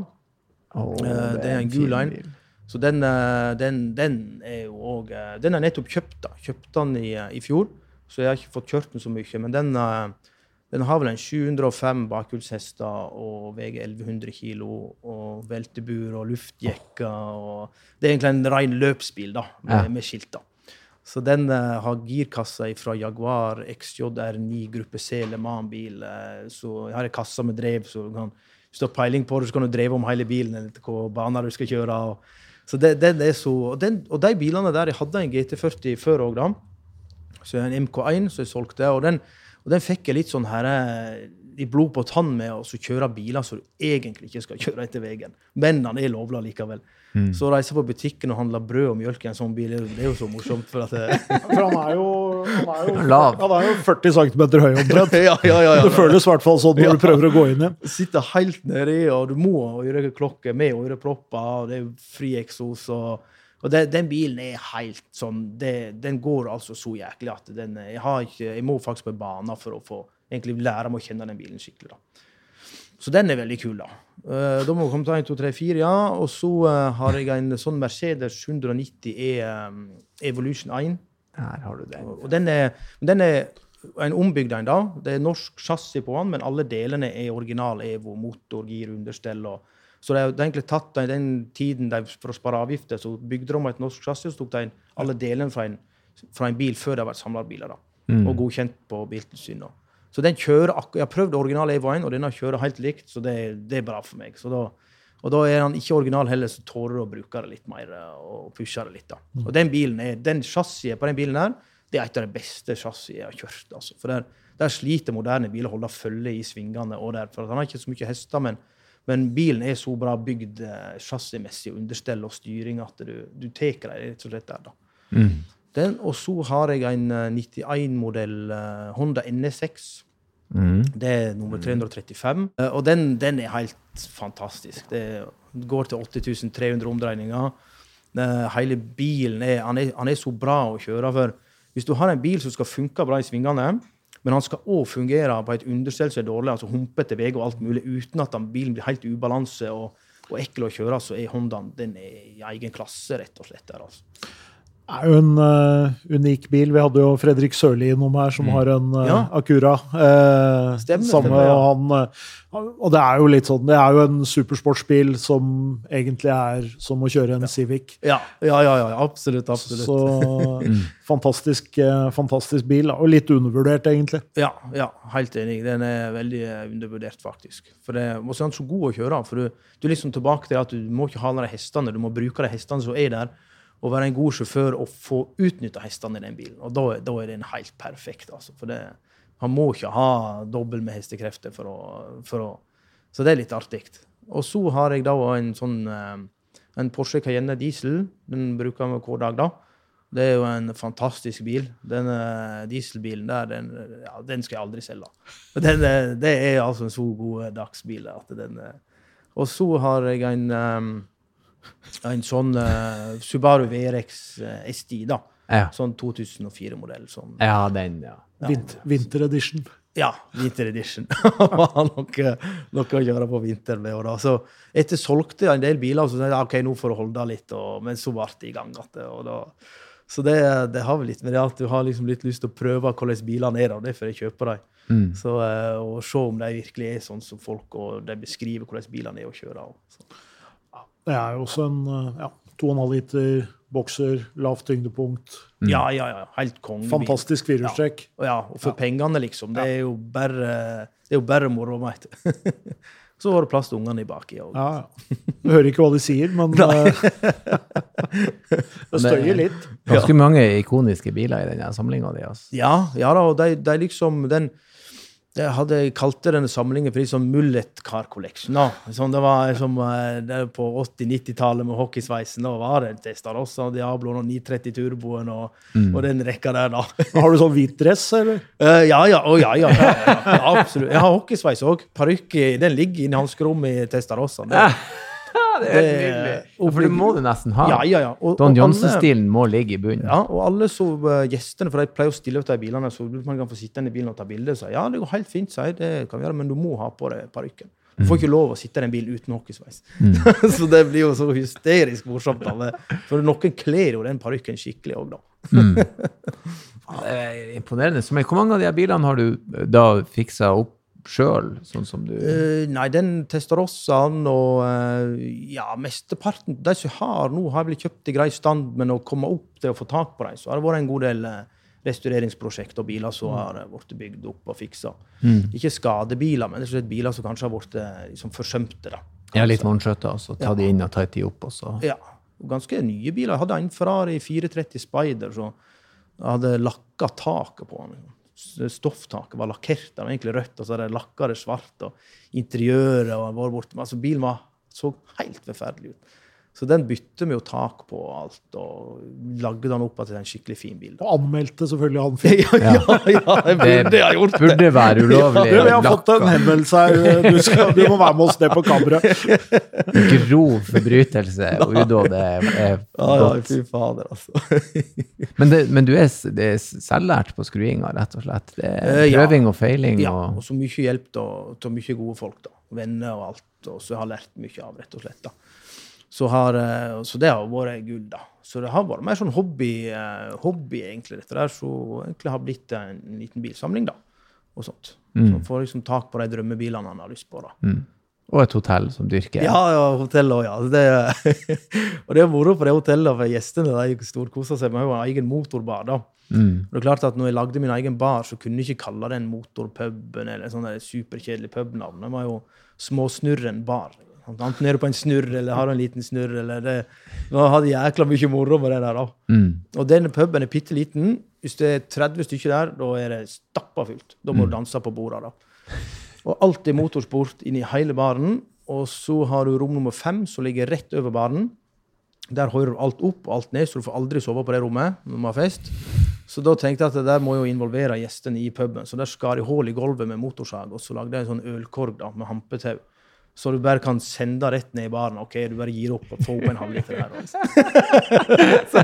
Eh, det er en gul line. Så den, eh, den, den er jo òg òg. Den er nettopp kjøpt. da. Kjøpte den i, eh, i fjor, så jeg har ikke fått kjørt den så mye. Men den, eh, den har vel en 705 bakhjulshester og veier 1100 kilo. Og veltebur og luftjekker. Og det er egentlig en ren løpsbil da, med, Ja. med skilt. da. Så den uh, har girkassa fra Jaguar XJR9 gruppe C Le Mans-bil. Uh, så jeg har en kasse med drev, så du kan, hvis du har peiling på det, så kan du dreve om hele bilen eller hvilke baner du skal kjøre. Og, så det, den er så, og, den, og de bilene der, jeg hadde en GT40 før òg, da. Så en MK1 som jeg solgte. Og den, og den fikk jeg litt sånn her eh, i blod på tann med å kjøre biler som du egentlig ikke skal kjøre etter veien. Men den er lovlig likevel. Så å reise på butikken og handle brød og mjølk i en sånn bil, det er jo- så morsomt. for at det, For han er jo, han er jo, han er jo 40 cm høy omtrent. ja, ja, ja, ja. Det føles i hvert fall sånn når du prøver å gå inn igjen. Sitter helt nedi, og du må ha øreklokke med ørepropper, og det er fri eksos. og og det, den bilen er helt sånn det, Den går altså så jæklig at den, jeg, har ikke, jeg må faktisk på banen for å få egentlig lære meg å kjenne den bilen skikkelig. da. Så den er veldig kul, da. Eh, da må vi komme til 1, 2, 3, 4, ja. Og så eh, har jeg en sånn Mercedes 190 E um, Evolution 1. Her har du den. Og den er, den er en ombygd en, da. Det er norsk chassis på den, men alle delene er original Evo. Motor, gir, understell. Og, så det er, egentlig tatt i den tiden de, for å spare avgifter, så bygde de et norsk chassis, og så tok de alle delene fra en, fra en bil før det har vært samlerbiler. da. Og godkjent på Biltilsynet. Så den kjører akkurat, Jeg har prøvd original Evo 1, og denne kjører helt likt, så det, det er bra for meg. Så da, og da er han ikke original heller, så tårer du å bruke det litt mer og pushe det litt. da. Og den bilen er, den chassiset på den bilen her, det er et av de beste chassisene jeg har kjørt. altså. For der, der sliter moderne biler å holde følge i svingene. og der, for Han har ikke så mye hester, men, men bilen er så bra bygd eh, chassismessig og understell og styring at du, du tar deg rett og slett der. da. Den, og så har jeg en eh, 91-modell eh, Honda NS6. Det er nummer 335. Eh, og den, den er helt fantastisk. Det går til 8300 omdreininger. Eh, hele bilen er han, er han er så bra å kjøre. for Hvis du har en bil som skal funke bra i svingene, men han skal òg fungere på et understell som er dårlig, altså humpete veier og alt mulig, uten at den bilen blir helt ubalanse og, og ekkel å kjøre, så er Hondaen den er i egen klasse, rett og slett. der, altså. Er jo en uh, unik bil. Vi hadde jo Fredrik Sørli innom her, som har en uh, Ja. Acura. Uh, Stemmer, samme, stemmer, ja. og, han, og det er jo litt sånn Det er jo en supersportsbil som egentlig er som å kjøre en Civic. Ja, ja, ja, ja absolutt. absolutt. Så fantastisk, eh, fantastisk bil. Og litt undervurdert, egentlig. Ja, ja, helt enig. Den er veldig undervurdert, faktisk. For det, er så god å kjøre. For du, du er liksom tilbake til at du må ikke ha de hestene, du må bruke de hestene som er der, og være en god sjåfør og få utnytta hestene i den bilen. Og da, da er den helt perfekt. altså. For det, han må ikke ha dobbelt med hestekrefter for å, for å Så det er litt artig. Og så har jeg da en sånn eh, en Porsche Cayenne diesel. Den bruker vi hver dag, da. Det er jo en fantastisk bil. Den dieselbilen der, den, ja, den skal jeg aldri selge. Den, eh, det er altså en så god dagsbil at den eh, Og så har jeg en en sånn uh, Subaru VRX uh, STI, da. Ja. Sånn 2004-modell. Sånn, ja, den, ja. ja. Vinter, vinter edition. ja, vinter Edition. var noe, noe å gjøre på vinteren med. Og da. Så etter solgte jeg en del biler, så sa jeg ok, nå får du holde litt. Og, men så ble det i gang. Og da, så det, det har vi litt med det at du har liksom litt lyst til å prøve hvordan bilene er. Da. Det er derfor jeg kjøper dem. Mm. Så, eh, og se om de virkelig er sånn som folk, og de beskriver hvordan bilene er å kjøre. Og, så. Det er jo også en eh, ja, 2,5 liter bokser, lavt tyngdepunkt. Ja, ja, ja. Helt kongebil. Fantastisk firehjulstrekk. Ja. Ja, og for pengene, liksom. Det er jo bare, det er jo bare moro, mate. Så har det plass til ungene i baki òg. Ja, ja. Du hører ikke hva de sier, men eh, det støyer litt. Ganske mange ikoniske biler i denne samlinga di. Altså. Ja, ja da, og de, de liksom den jeg hadde jeg kalte denne samlingen for liksom Mullet Car Collection. da. Sånn, det var som eh, det på 80-90-tallet med hockeysveisen. Da var det Testarossa, Diabloen og 930 Turboen og, og den rekka der, da. Har du sånn hvit dress, eller? Uh, ja, ja, å, ja, ja, ja, ja, absolutt. Jeg har hockeysveis òg. Parykk den ligger inne i hanskerommet i Testarossa. Det, det er helt nydelig. Ja, for det må du nesten ha. ja, ja, ja. Og, Don Johnsen-stilen må ligge i bunnen. Ja, og alle så uh, gjestene, for de pleier å stille ut de bilene, så man kan få sitte inn i bilen og ta bilde. Så ja, det går helt fint, sier jeg. Det kan vi gjøre, men du må ha på deg parykken. Du får ikke lov å sitte i en bil uten hockeysveis. Mm. så det blir jo så hysterisk morsomt. Alle. For noen kler jo den parykken skikkelig òg, da. Er imponerende. Men hvor mange av de bilene har du eh, da fiksa opp sjøl, sånn som du uh, nei, den Testarossa'en og uh, ja, mesteparten De som har nå, har blitt vel kjøpt i grei stand, men å komme opp til å få tak på dem, så har det vært en god del eh, restaureringsprosjekt og biler som har blitt bygd opp og fiksa. Ikke skadebiler, men det er biler som kanskje har blitt liksom forsømte. da. Ja, litt vanskjøtter, og så ta de inn og ta de opp, og så Ja, ganske nye biler. Jeg hadde en Ferrari 430 Spider, så hadde lakka taket på den. Stofftaket var lakkert, det var egentlig rødt, og så hadde de lakka det svart. Og interiøret var borte. Altså, bilen var, så helt forferdelig ut. Så den bytte vi jo tak på og alt, og lagde den opp til en skikkelig fin bil. da. Og anmeldte selvfølgelig han fyren. Ja, ja, ja, jeg burde ha gjort det. burde være ulovlig. Ja, vi har fått en henvendelse her. Du, skal, du må være med oss ned på kammeret. Grov forbrytelse og udåd er, er Ja, ja, godt. fy fader, altså. Men, det, men du er, det er selvlært på skruinga, rett og slett? Det er Eh, prøving og feiling Ja, og så mye hjelp til mye gode folk. da, Venner og alt. og Så jeg har lært mye av, rett og slett. da. Så, har, eh, så det har vært gull, da. Så det har vært mer sånn hobby, eh, hobby egentlig, dette der. Så egentlig har blitt en liten bilsamling, da. Og sånt. Så man får liksom tak på de drømmebilene han har lyst på, da. Og et hotell som dyrker. Ja, ja, hotell òg, ja. Det, og det er moro på det hotellet, for gjestene de storkoser seg. Vi har jo en egen motorbar, da. Mm. Og det er klart at når jeg lagde min egen bar, så kunne jeg ikke kalle den Motorpuben eller sånn superkjedelig pubnavn. Det var jo Småsnurren bar. Enten er du på en snurr eller har en liten snurr. eller det, Vi hadde jækla mye moro med det der. da. Mm. Og denne puben er bitte liten. Hvis det er 30 stykker der, da er det stappa fylt. Da må du danse på bordene. da. Og alt er motorsport inni hele baren. Og så har du rom nummer fem, som ligger rett over baren. Der hører du alt opp og alt ned, så du får aldri sove på det rommet når man har fest. Så da tenkte jeg at det der må jo involvere gjestene i puben. Så der skar jeg hull i gulvet med motorsag, og så lagde jeg en sånn ølkorg da, med hampetau. Så du bare kan sende rett ned i baren. OK, du bare gir opp og får opp en halvliter der. Også. så,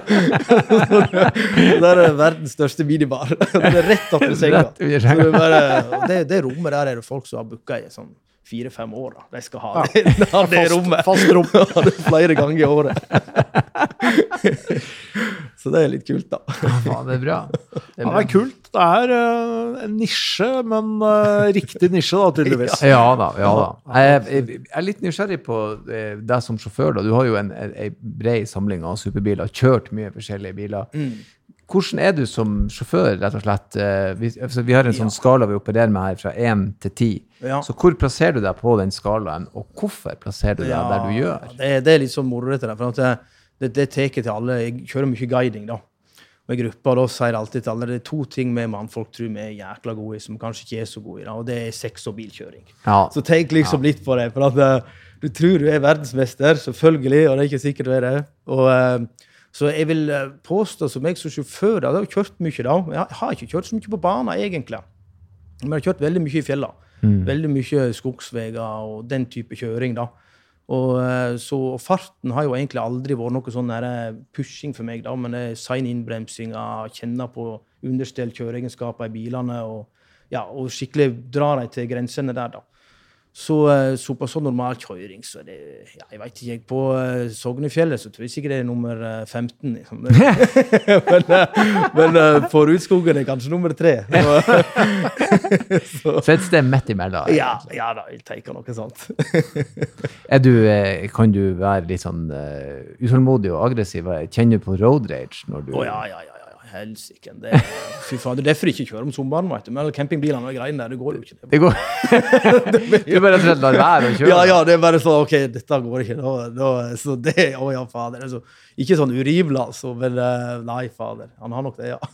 der er det verdens største minibar. det er rett senga. Så senga. bare, det, det rommet der er det folk som har booka i sånn fire-fem år. da. De skal ha det, ha det rommet. Fast rom. Ja, er flere ganger i året. Så det er litt kult, da. Ja, det er bra. Det er Ja, det er kult. Det er eh, en nisje, men uh, riktig nisje, da, tydeligvis. Ja da. ja da. Jeg, jeg, jeg er litt nysgjerrig på eh, deg som sjåfør. da. Du har jo en, en, en bred samling av superbiler, kjørt mye forskjellige biler. Mm. Hvordan er du som sjåfør, rett og slett? Eh, Vi, altså, vi har en sånn skala vi opererer med her, fra 1 til 10. Ja. Så hvor plasserer du deg på den skalaen, og hvorfor plasserer du deg der du gjør? Det, det er litt sånn moro, dette der. For det, det, det tar jeg til alle. Jeg kjører mye guiding, da. Med gruppa da sier jeg alltid til alle det er to ting vi mannfolk tror vi er jækla gode i, som kanskje ikke er så gode i, da, og det er sex og bilkjøring. Ja. Så tenk liksom litt på det. For at eh, du tror du er verdensmester, selvfølgelig, og det er ikke sikkert du er det. Og, eh, så jeg vil eh, påstå, som jeg som sjåfør, da, jeg har kjørt mye da. Jeg har ikke kjørt så mye på bana egentlig. Men jeg har kjørt veldig mye i fjella. Veldig mye skogsveier og den type kjøring. da. Og, eh, så og farten har jo egentlig aldri vært noe sånn eh, pushing for meg, da, men det er sein innbremsing, kjenne på understell kjøreegenskaper i bilene og, ja, og skikkelig dra dem til grensene der, da. Så, eh, så på sånn normal kjøring, så er det ja, Jeg veit ikke, jeg. På uh, Sognefjellet så tror jeg sikkert det er nummer eh, 15. Liksom. men men eh, på Rudskogen er kanskje nummer tre. Så, Så et sted midt imellom. ja, ja da, jeg tenker noe sånt. Du, eh, kan du være litt sånn uh, utålmodig og aggressiv? Kjenner du på road rage når du oh, ja, ja, ja. Helsike. Fy faen, det er derfor de ikke kjører om sommeren. vet du. Men campingbilene og greiene der, det går jo ikke. Det går Du bare rett og slett lar være å kjøre? Ja, ja, det er bare sånn OK, dette går ikke. Da, da, så det Å ja, fader. Altså, ikke sånn urivelig, altså, men eh, nei, fader. Han har nok det, ja.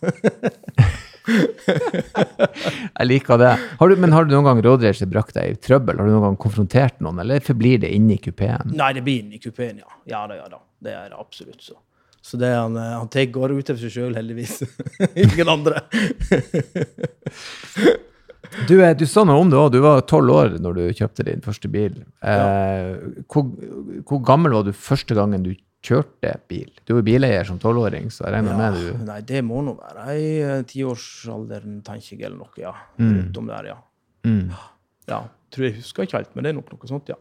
Jeg liker det. Har du, men har du noen gang road brakt deg i trøbbel? Har du noen gang konfrontert noen, eller forblir det inni kupeen? Nei, det blir inni i kupeen, ja. Ja da, ja da. Det er det absolutt så. Så det han, eh, han tar går ut over seg sjøl, heldigvis. Ingen andre. Du, eh, du sa noe om det òg. Du var tolv år når du kjøpte din første bil. Eh, hvor, hvor gammel var du første gangen du kjørte bil? Du er bileier som tolvåring, så jeg regner med du Nei, det må nå være i tiårsalderen, tenker jeg, eller noe, ja. Rundt om der, ja. mm. Ja. Tror jeg husker ikke helt, men det er nok noe sånt, ja.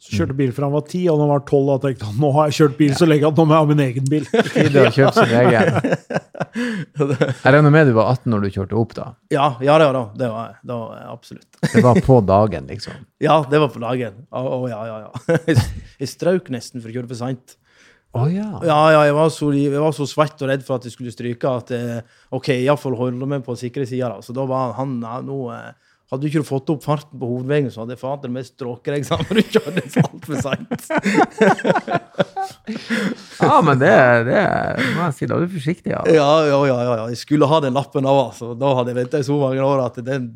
Så kjørte bil fra han var ti, og når han var tolv, og tenkte han nå har jeg kjørt bil så lenge at nå må jeg ha min egen bil. Tid å kjøpe sin egen. Jeg regner med du var 18 når du kjørte opp, da. Ja, ja det var da. Det var, det var absolutt. Det var på dagen, liksom. Ja, det var på dagen. Å, å, ja, ja, ja. Jeg, strøk nesten for å kjøre for seint. Å ja. Ja, ja, jeg var, så, jeg var så svett og redd for at jeg skulle stryke at eh, OK, iallfall holde meg på sikre sida. Så da var han ja, nå eh, Hadde du ikke fått opp farten på hovedveien, så hadde fader meg stråket deg sammen. Du kjørte altfor seint. Ja, men det, det må jeg si, da er du forsiktig. Ja. Ja, ja, ja, ja. Jeg skulle ha den lappen av, altså. Da hadde jeg venta i så mange år at den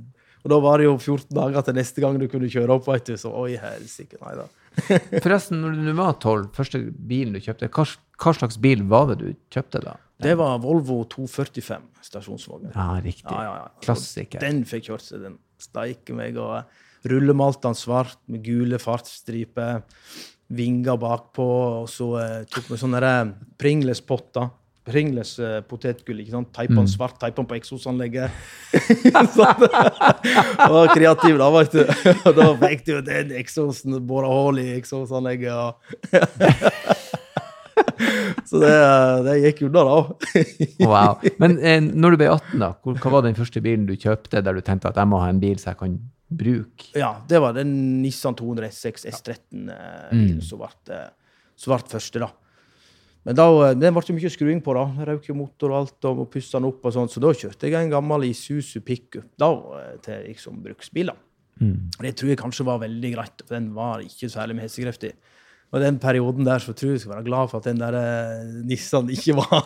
Og da var det jo 14 dager til neste gang du kunne kjøre opp, vet du. Så oi, helsike, nei da. Forresten, når du var 12, første bilen du kjøpte, hva, hva slags bil var det du kjøpte da? Det var Volvo 245 stasjonsvogn. Ja, riktig. Ja, ja, ja. Klassiker. Den fikk kjørt seg, den steike meg. Og rullemalte den svart med gule fartsstriper, vinger bakpå, og så eh, tok vi sånne der Pringles-potter. Pringles eh, potetgull. ikke sant? Teipa den svart, teipa den på eksosanlegget. Så det var kreativ, da, veit du. Og da fikk du den eksosen, bora hull i eksosanlegget. Og så det, det gikk unna, da. Wow. Men eh, når du ble 18, da, hva var den første bilen du kjøpte der du tenkte at jeg må ha en bil så jeg kan bruke? Ja, det var den Nissan 206 S13-bilen som ble eh, ble første, da. Men da, det den ble mye skruing på, da. Røk motor og alt, og pussa den opp og sånt. Så da kjørte jeg en gammel Isuzu pickup da, eh, til liksom bruksbil. da. Det tror jeg kanskje var veldig greit, for den var ikke særlig med hestekreft i. Og den perioden der så tror jeg jeg skal være glad for at den der eh, Nissan ikke var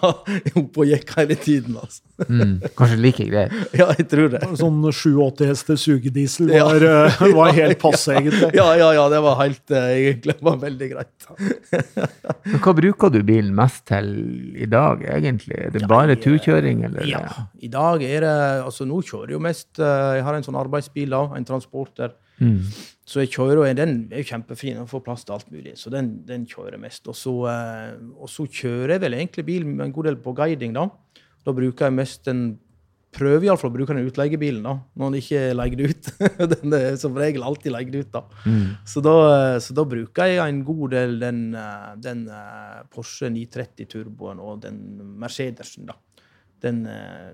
oppe og gikk hele tiden. altså. Mm, kanskje like greit. Ja, jeg tror det. Sånn 87 hester sugediesel var, ja. var helt passe, egentlig. Ja, ja, ja, det var helt eh, egentlig var veldig greit. Men hva bruker du bilen mest til i dag, egentlig? Er det bare jeg- turkjøring, eller? Ja, i dag er det Altså, nå kjører jeg jo mest eh, Jeg har en sånn arbeidsbil, da, en transporter. Mm. Så jeg kjører, den er jo kjempefin og får plass til alt mulig. Så den, den kjører jeg mest. Og så, eh, og så kjører jeg vel egentlig bil med en god del på guiding, da. Da bruker jeg mest den Prøver iallfall å bruke den utleiebilen da, når den ikke er leid ut. den er som regel alltid leid ut. da. Så, da eh, så da bruker jeg en god del den, eh, den Porsche 930 Turboen og den Mercedesen. da. Den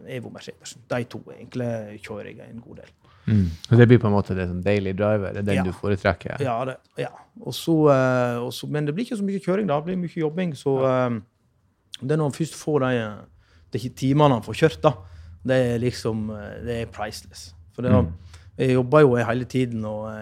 Evo Mercedesen. De to egentlig kjører jeg en god del. Mm. Så det blir på en måte det som daily driver, det er den Ja. du foretrekker? Ja, det, ja. Og så, eh, og så- men det blir ikke så mye kjøring, da. Det blir mye jobbing. Så eh, det er når man først får de, de timene han får kjørt, da, det er liksom eh, det er priceless. For det, jeg jobber jo hele tiden, og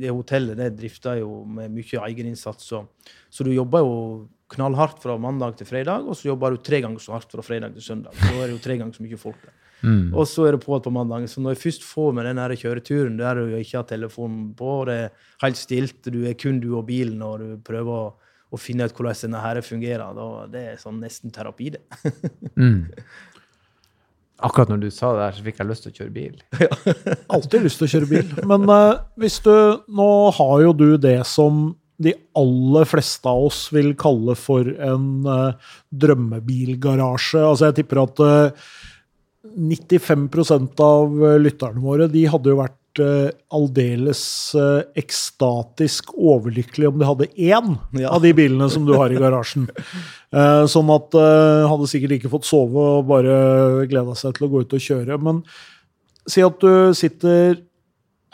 det hotellet det drifter jo med mye egeninnsats. Så, så du jobber jo knallhardt fra mandag til fredag, og så jobber du tre ganger så hardt fra fredag til søndag. Så er det jo tre ganger så mye folk der. Mm. Og så er det på på mandag. Så når jeg først får med den her kjøreturen der du ikke har telefonen på, og det er helt stilt, du er kun du og bilen, og du prøver å, å finne ut hvordan denne her fungerer, da det er sånn nesten terapi, det. Mm. Akkurat når du sa det der, så fikk jeg lyst til å kjøre bil. Alltid lyst til å kjøre bil. Men uh, hvis du Nå har jo du det som de aller fleste av oss vil kalle for en uh, drømmebilgarasje. Altså, jeg tipper at eh, 95% av eh, lytterne våre de hadde jo vært eh, aldeles eh, ekstatisk overlykkelige om de hadde én Ja. av de bilene som du har i garasjen. Sånn at uh, hadde sikkert ikke fått sove og bare gleda seg til å gå ut og kjøre. Men si at du sitter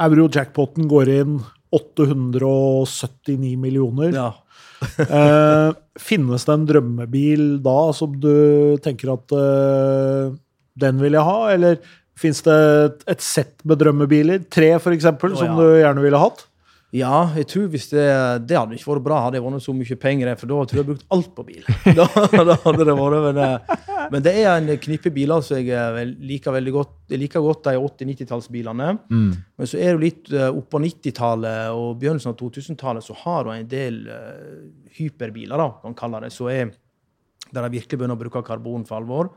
Euro-jackpoten går inn 879 millioner. Ja. Finnes det en drømmebil da som du tenker at den vil jeg ha, eller finnes det et, et sett med drømmebiler? Tre, f.eks., eksempel Å, som ja. du gjerne ville hatt? Ja, jeg tror hvis det, det hadde ikke vært bra, hadde jeg vunnet så mye penger, for da tror jeg jeg brukt alt på bil. Da, da hadde det vært, men, eh, men det er en knippe biler som jeg eh, liker veldig godt. Jeg liker godt de 80-90-tallsbilene. Mm. Men så er det litt uh, oppå 90-tallet og begynnelsen av 2000-tallet så har du en del eh, hyperbiler, da, kan man kalle det, så er, der de virkelig begynner å bruke karbon for alvor.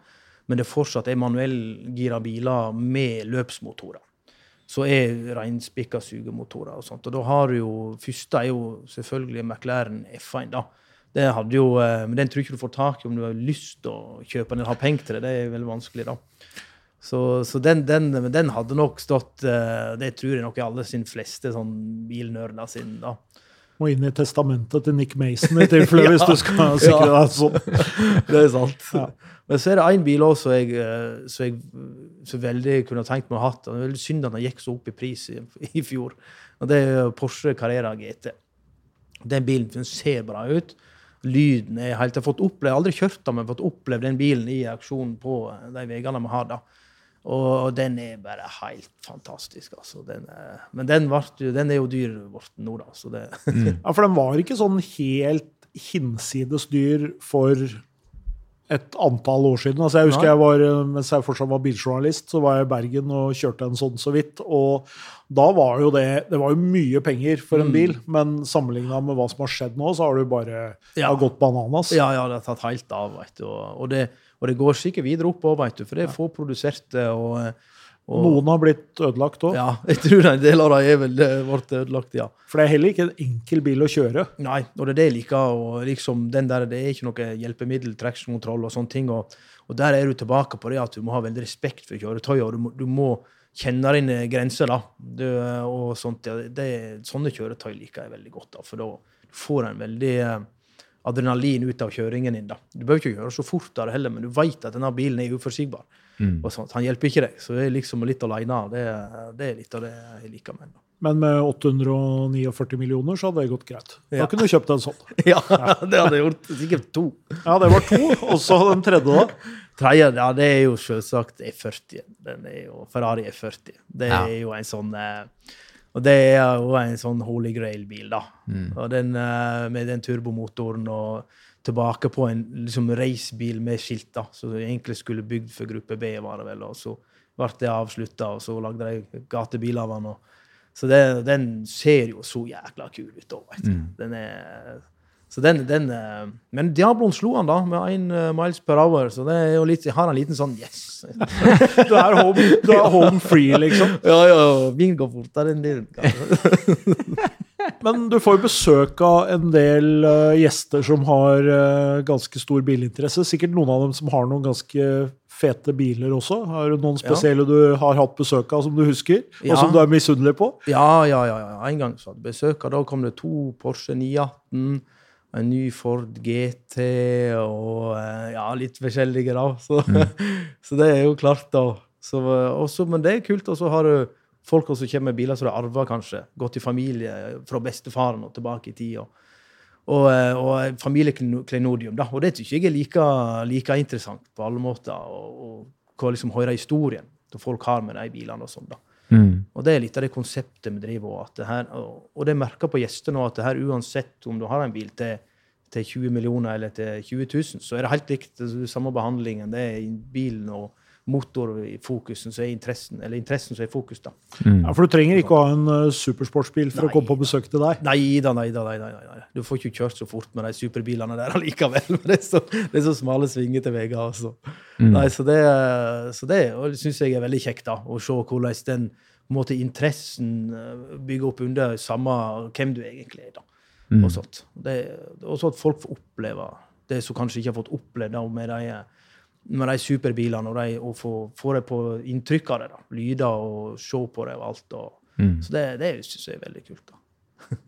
Men det fortsatt er manuellgira biler med løpsmotorer. Så er reinspikka sugemotorer og sånt. Og da har du jo Første er jo selvfølgelig McLaren F1, da. Det hadde jo, eh, men den tror jeg ikke du får tak i om du har lyst til å kjøpe den eller har penger til det. Det er veldig vanskelig, da. Så, så den, den, den hadde nok stått eh, Det tror jeg nok i alle sin fleste sånn bilnerder sin. da. Må inn i testamentet til Nick Mason i tilfelle, Ja. hvis du skal sikre deg sånn. Det er sant. Ja. Men så er det én bil også som jeg, så jeg så veldig kunne tenkt meg å ha. Det er veldig synd at den gikk så opp i pris i, i fjor. Og det er Porsche Carrera GT. Den bilen den ser bra ut. Lyden er helt Jeg har fått oppleve, aldri kjørt den, men fått oppleve den bilen i aksjon på de veiene vi har. da. Og den er bare helt fantastisk, altså. Den er, men den, jo- den er jo dyr blitt nå, da. Så det, Ja, for den var ikke sånn helt hinsides dyr for et antall år siden. Altså jeg husker Nei. jeg var, eh, Mens jeg fortsatt var biljournalist, så var jeg i Bergen og kjørte en sånn så vidt. Og da var jo det Det var jo mye penger for en Mm. bil, men sammenligna med hva som har skjedd nå, så har du bare Ja. har gått bananas. Ja, ja, det har tatt helt av, veit du. Og, det, og det går sikkert videre oppover, du, for det er få produserte. og... og Noen har blitt ødelagt òg. Ja, jeg tror en del av dem er eh, blitt ødelagt, ja. For det er heller ikke en enkel bil å kjøre. Nei, og det er det jeg liker. og liksom den der, Det er ikke noe hjelpemiddel, traksjonskontroll og sånne ting. Og, og der er du tilbake på det at du må ha veldig respekt for kjøretøyet. og du må, du må kjenne dine grenser. da. Du, og sånt, ja, det, Sånne kjøretøy liker jeg veldig godt. da, For da får en veldig eh, adrenalin ut av kjøringen din. da. Du behøver ikke kjøre så fort av det heller, men du vet at denne bilen er uforutsigbar. Og sånt. Han hjelper ikke deg, så det er liksom litt aleine. Det, det er litt av det jeg liker med den. Men med 849 millioner så hadde det gått greit. Da Ja. kunne du kjøpt en sånn. Ja, det hadde jeg gjort. Sikkert to. Ja, det var to. Og så den tredje, da. Tredje, ja, det er jo selvsagt E40. Den er jo Ferrari E40. Det Ja. er jo en sånn eh, Og det er jo en sånn holy grail-bil, da. Og den eh, med den turbomotoren og tilbake på en liksom racebil med skilt, da, som egentlig skulle bygd for gruppe B, var det vel. Og så ble det avslutta, og så lagde de gatebil av den. Og, så det, den ser jo så jækla kul ut òg, vet du. Den er så den, den eh, Men Diabloen slo han da, med én miles per hour. Så det er jo litt, jeg har en liten sånn yes. Du er home, du er home free, liksom. ja, ja, min går fortere enn din. Men du får jo besøk av en del uh, gjester som har uh, ganske stor bilinteresse. Sikkert noen av dem som har noen ganske fete biler også. Har du noen spesielle du har hatt besøk av som du husker, og som du er misunnelig på? Ja, ja, ja. ja. En gang så hadde besøk, av, da kom det to Porsche 918, en ny Ford GT og eh, ja, litt forskjellige, da. Så, så det er jo klart, da. Så, eh, også, men det er kult. Og så har du folk som kommer med biler som har arver, kanskje. Gått i familie fra bestefaren og tilbake i tid. Og, og, eh, og familieklenodium, da. Og det syns jeg er like, like interessant på alle måter. Og, og hva liksom høre historien som folk har med de bilene og sånn, da. Og det er litt av det konseptet vi driver og, her, og, det merker på gjester nå at det her uansett om du har en bil til, til 20 millioner eller til 20 000, så er det helt likt. Samme behandlingen. Det er bilen og motor i fokusen som er interessen, eller interessen som er i fokus. da. Ja, For du trenger ikke å ha en uh, supersportsbil for Nei. å komme på besøk til deg. Nei da, nei da. Nei, nei, nei, nei. Du får ikke kjørt så fort med de superbilene der allikevel. men Det er så, det er så smale svingete veier. Altså. Nei, så det, så det syns jeg er veldig kjekt, da, å se hvordan den måte, interessen eh, bygger opp under samme hvem du egentlig er. da. Og sånt. Det, og så at folk får oppleve det som kanskje ikke har fått opplevd da, med de, med de superbilene, og, de, og få, få det på inntrykk av det. da. Lyder og se på det og alt. Og, Så det, det syns jeg er veldig kult. da.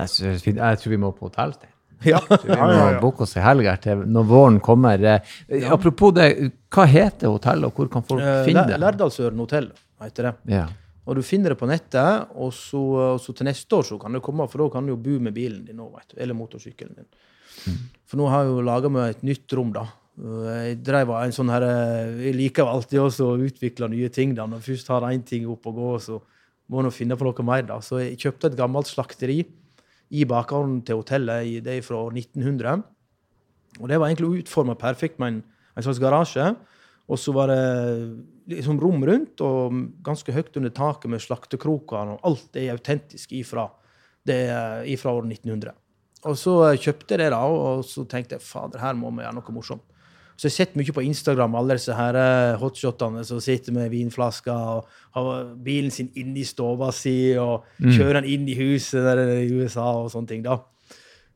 Jeg, synes, jeg tror vi må på hotell. Det. Ja. Vi må ja, ja. booke oss ei helg til når våren kommer. Eh, Apropos det, hva heter hotellet, og hvor kan folk Eh, finne det? Lærdalsøren hotell heter det. Ja. Og du finner det på nettet, og så, og så til neste år så kan det komme, for da kan du jo bo med bilen din nå, eller motorsykkelen din. For nå har jeg jo laga meg et nytt rom, da. Jeg drev en sånn her, eh, jeg liker alltid også å utvikle nye ting. da. Når jeg først har én ting opp og gå, så må en finne på noe mer. da. Så jeg kjøpte et gammelt slakteri i bakgården til hotellet. Det er fra år 1900. Og det var egentlig utforma perfekt med en, en slags garasje. Og så var det liksom rom rundt og ganske høyt under taket med slaktekroker. Og alt er autentisk ifra, det, ifra år 1900. Og så kjøpte jeg det, da, og så tenkte jeg fader, her må vi gjøre noe morsomt. Så jeg har sett mye på Instagram, alle disse her eh, hotshotene som sitter med vinflasker og har bilen sin inni stua si og kjører den inn i huset der i USA og sånne ting. da.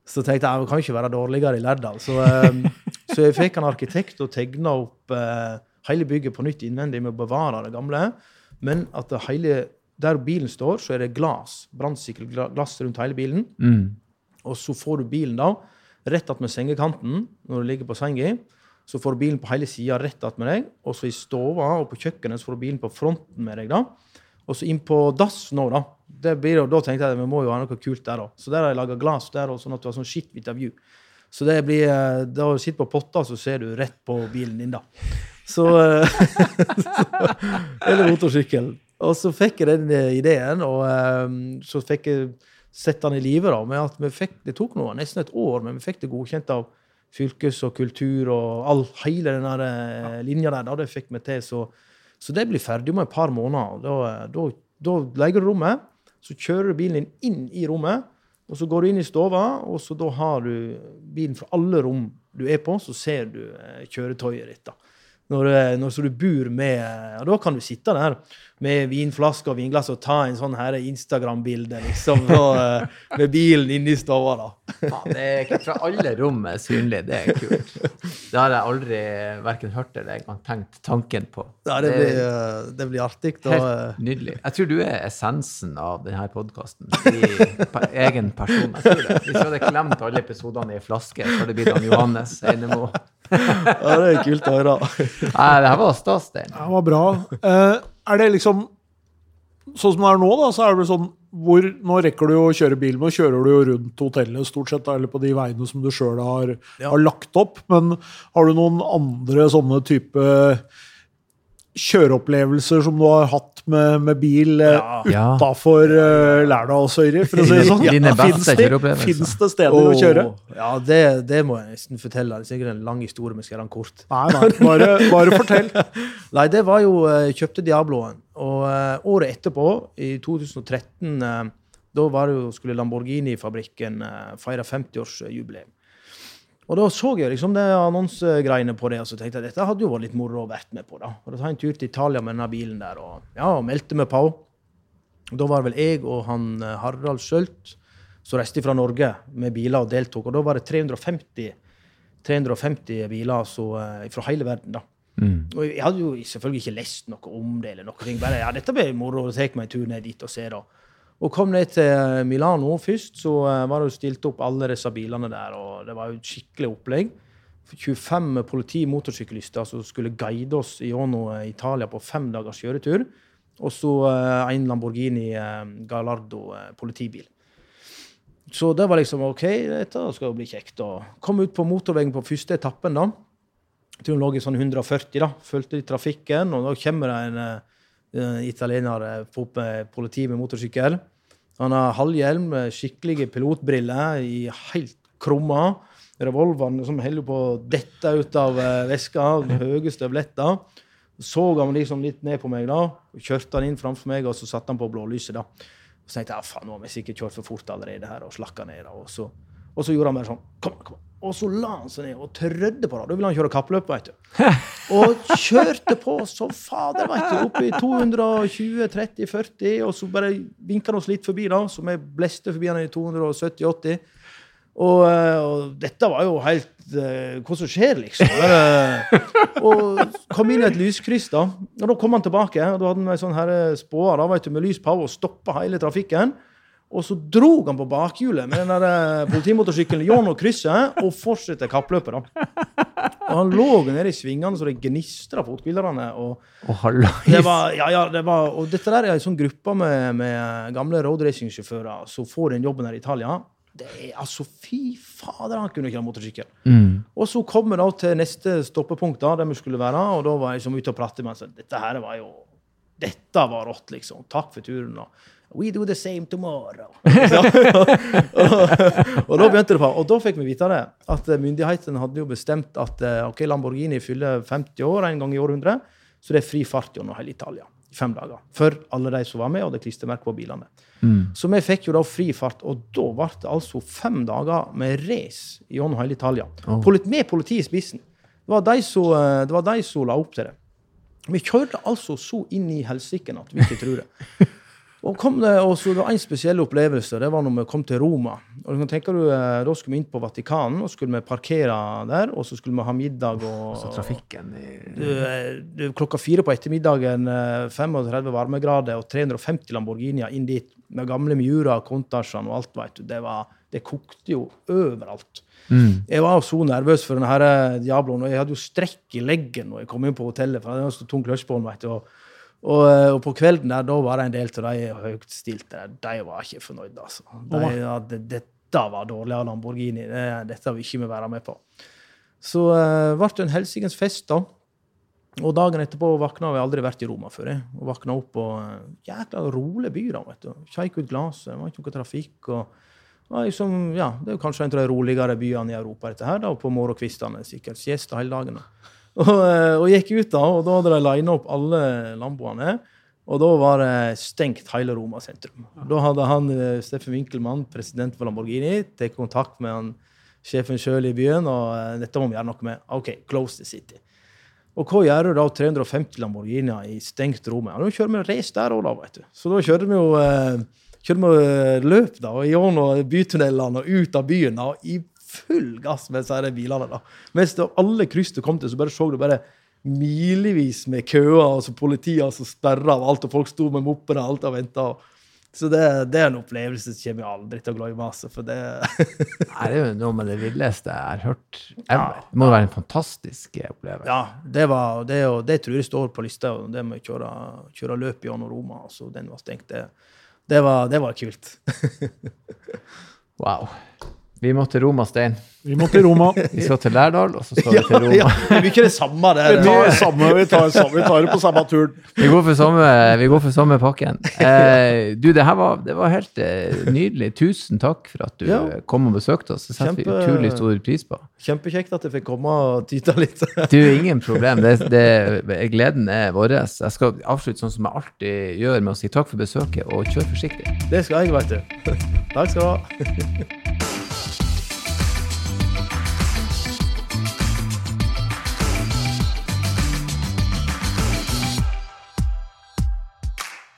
Så tenkte jeg det kan ikke være dårligere i Lærdal. Så, eh, så jeg fikk en arkitekt og tegna opp uh, hele bygget på nytt innvendig med å bevare det gamle. Men at det hele, der bilen står, så er det glass, brannsikkelglas glass rundt hele bilen. Mm. Og så får du bilen da rett attmed sengekanten når du ligger på senga. Så får du bilen på hele sida rett attmed deg. Og så i stua og på kjøkkenet så får du bilen på fronten med deg. da. Og så inn på dass nå, da. Det blir, jo- da tenkte jeg at vi må jo ha noe kult der òg. Så der har jeg laga glass der, og sånn at du har sånn skitt view. Så det blir, eh, da du sitter på potta, så ser du rett på bilen din, da. Så så Eller motorsykkel. Og så fikk jeg den eh, ideen, og eh, så fikk jeg sett den i live. da, med at vi fikk, Det tok nå nesten et år, men vi fikk det godkjent av fylkes og kultur og all, hele den der, eh, linja der. da, Det fikk vi til. Så, så det blir ferdig om et par måneder. Da, eh, da, da leier du rommet, så kjører du bilen din inn i rommet. Og så går du inn i stova, og så da har du bilen fra alle rom du er på, så ser du eh, kjøretøyet ditt. da. Når, eh, når så du bor med og Da kan du sitte der med vinflaske og vinglass og ta en sånn Instagram-bilde liksom, og, eh, med bilen inne i stova. Ja, det er ikke fra alle rom er synlig. Det er kult. Det har jeg aldri verken hørt eller engang tenkt tanken på. Ja, det, blir, eh, det blir artig. da. Helt nydelig. Jeg tror du er essensen av denne podkasten. I egen person. Jeg tror det. Hvis vi hadde klemt alle episodene i en flaske, så hadde det blitt han Johannes Einemo. Ja, det er kult å høre. Nei, det her var stas, Stein. Det var bra. Eh, er det liksom Sånn som det er nå, da, så er det sånn hvor, Nå rekker du jo å kjøre bil, nå kjører du jo rundt hotellet stort sett, eller på de veiene som du sjøl har, Ja. har lagt opp. Men har du noen andre sånne type kjøreopplevelser som du har hatt med, med bil eh, Ja. Ja. utafor uh, Lærdalsøyri, for å si det sånn? Fins det, det steder å kjøre? Ja, det, det må jeg nesten fortelle. Det er sikkert en lang historie, men skal gjøre den kort. Nei, nei, bare, bare fortell. Nei, det var jo Jeg Kjøpte Diabloen. Og uh, året etterpå, i 2013, uh, da var det jo, skulle Lamborghini-fabrikken uh, feire 50-årsjubileum. Og da så jeg liksom det annonsegreiene på det, og så tenkte jeg dette hadde jo vært litt moro å vært med på. da. Og da tar jeg en tur til Italia med denne bilen der, og ja, og meldte meg på. Og da var det vel jeg og han eh, Harald Skjølt som reiste fra Norge med biler og deltok. Og da var det 350, 350 biler så, eh, fra hele verden, da. Og jeg hadde jo selvfølgelig ikke lest noe om det. eller noe. Bare, ja, dette blir moro, og tar meg en tur ned dit og ser. da. Og kom ned til Milano først, så eh, var det jo stilt opp alle disse bilene der. og Det var jo et skikkelig opplegg. 25 politi-motorsyklister som skulle guide oss gjennom eh, Italia på fem dagers kjøretur. Og så eh, en Lamborghini eh, Gallardo eh, politibil. Så det var liksom OK, dette skal jo bli kjekt. Og kom ut på motorveien på første etappen, da. Jeg tror hun lå i sånn 140, da. Fulgte litt trafikken, og da kommer det en eh, italiener eh, politi med motorsykkel. Han har halvhjelm, eh, skikkelige pilotbriller i helt krumma. Revolveren som holder på å dette ut av eh, veska. Høye støvletter. Så han liksom litt ned på meg, da. Kjørte han inn framfor meg, og så satte han på blålyset. da. Så tenkte jeg ah, faen, nå har vi sikkert kjørt for fort allerede her, og slakka ned. da. Og så, og så gjorde han bare sånn. Kom, kom. Og så la han seg ned og trødde på det. Da ville han kjøre kappløp, veit du. Og kjørte på som fader, veit du. Opp i 220-30-40, og så bare vinka han oss litt forbi, da. Så vi bleste forbi han i 270-80. Og, eh, og dette var jo helt uh, Hva som skjer, liksom? Bare, og kom inn i et lyskryss, da. Og da kom han tilbake. og Da hadde han ei sånn du, med lys på og stoppa hele trafikken. Og så drog han på bakhjulet med den der eh, politimotorsykkelen gjennom krysset og fortsatte kappløpet. da. Og han lå nede i svingene så det gnistra fotbilderne. og oh, det var, ja, ja, det var, og dette der er en sånn gruppe med, med gamle roadracingsjåfører som får den jobben her i Italia. Det er altså Fy fader, han kunne ikke ha motorsykkel. Og så kom vi til neste stoppepunkt, da, der vi skulle være, og da var jeg liksom ute og pratet med ham. Dette her var jo Dette var rått, liksom. Takk for turen. da. We do the same tomorrow. og, da begynte det på, og da fikk vi vite det, at myndighetene hadde jo bestemt at eh, ok, Lamborghini fyller 50 år en gang i århundret, så det er fri fart gjennom hele Italia i fem dager. For alle de som var med, og det klistremerket på bilene. Så vi fikk jo da fri fart, og da ble det altså fem dager med race gjennom hele Italia. Polit med politiet i spissen. Det var de som, eh, det var de som la opp til det. Vi kjørte altså så inn i helsiken at vi ikke tror det. Og, kom det, og så det var en spesiell opplevelse. Det var når vi kom til Roma. Og du kan tenke du, eh, Da skulle vi inn på Vatikanen, og skulle vi parkere der. Og så skulle vi ha middag. og... Så trafikken i Du, eh, du, klokka fire på ettermiddagen, eh, 35 varmegrader og 350 Lamborghinier inn dit med gamle Miura, Contasjene og alt, veit du. Det, var, det kokte jo overalt. Jeg var så nervøs for denne Diabloen, og jeg hadde jo strekk i leggen når jeg kom inn på hotellet. for det var så tung den, vet du. Og, og, eh, og på kvelden der, da var det en del av de høytstilte de var ikke fornøyde, altså. De, ja, det, dette var dårlig av Lamborghini. Det, dette vil ikke vi være med på. Så uh, ble det en helsikens fest, da. Og dagen etterpå våkna vi aldri vært i Roma før. jeg. Og våkna opp på uh, jækla rolig by. da, vet du. Kjeik ut glasset, det var ikke noe trafikk. og og liksom, ja, Det er kanskje en av de roligere byene i Europa, dette her, da, på morgenkvistene. sikkert, Siesta hele dagen. da. Og, eh, og gikk ut, da, og da hadde de lina opp alle lamboene. Og da var det stengt hele Roma sentrum. Da hadde han, eh, Steffen Winkelmann, president for Lamborghini, tatt kontakt med han, sjefen sjøl i byen, og eh, dette må vi gjøre noe med. OK, close the city. Og hva gjør du da 350 Lamborghinier i stengt rom? Ja, da kjører vi race der òg, da, vet du. Så da kjører vi jo kjører vi løp da, og gjennom bytunnelene og ut av byen da, i full gass med disse bilene. da. Mens det, alle kryss du kom til, så bare så du bare milevis med køer, og så politiet som sperra av alt, og folk sto med mopper og alt og venta. Så det, det, er en opplevelse som kommer jeg aldri til å glemme. Altså, for det Nei, det er jo noe med det villeste jeg har hørt ever. Det må være en fantastisk opplevelse. Ja, det, var, det, og det tror jeg står på lista. Det med å kjøre, kjøre løp gjennom Roma. Altså, den var stengt. Det, det var, det var kult. wow. Vi må til Roma, Stein. Vi må til Roma. Vi skal til Lærdal, og så skal vi til Roma. Ja, ja. Vi ikke det samme det. Vi tar, samme, vi, tar, vi tar det på samme turen. Vi går for samme, vi går for samme pakken. Eh, du, det her var, det var helt eh, nydelig. Tusen takk for at du Ja. kom og besøkte oss. Det setter vi utrolig stor pris på. Kjempekjekt at jeg fikk komme og tyte litt. Du, ingen problem. Det, det, gleden er vår. Jeg skal avslutte sånn som jeg alltid gjør, med å si takk for besøket, og kjør forsiktig. Det skal jeg, vet du. Takk skal du ha.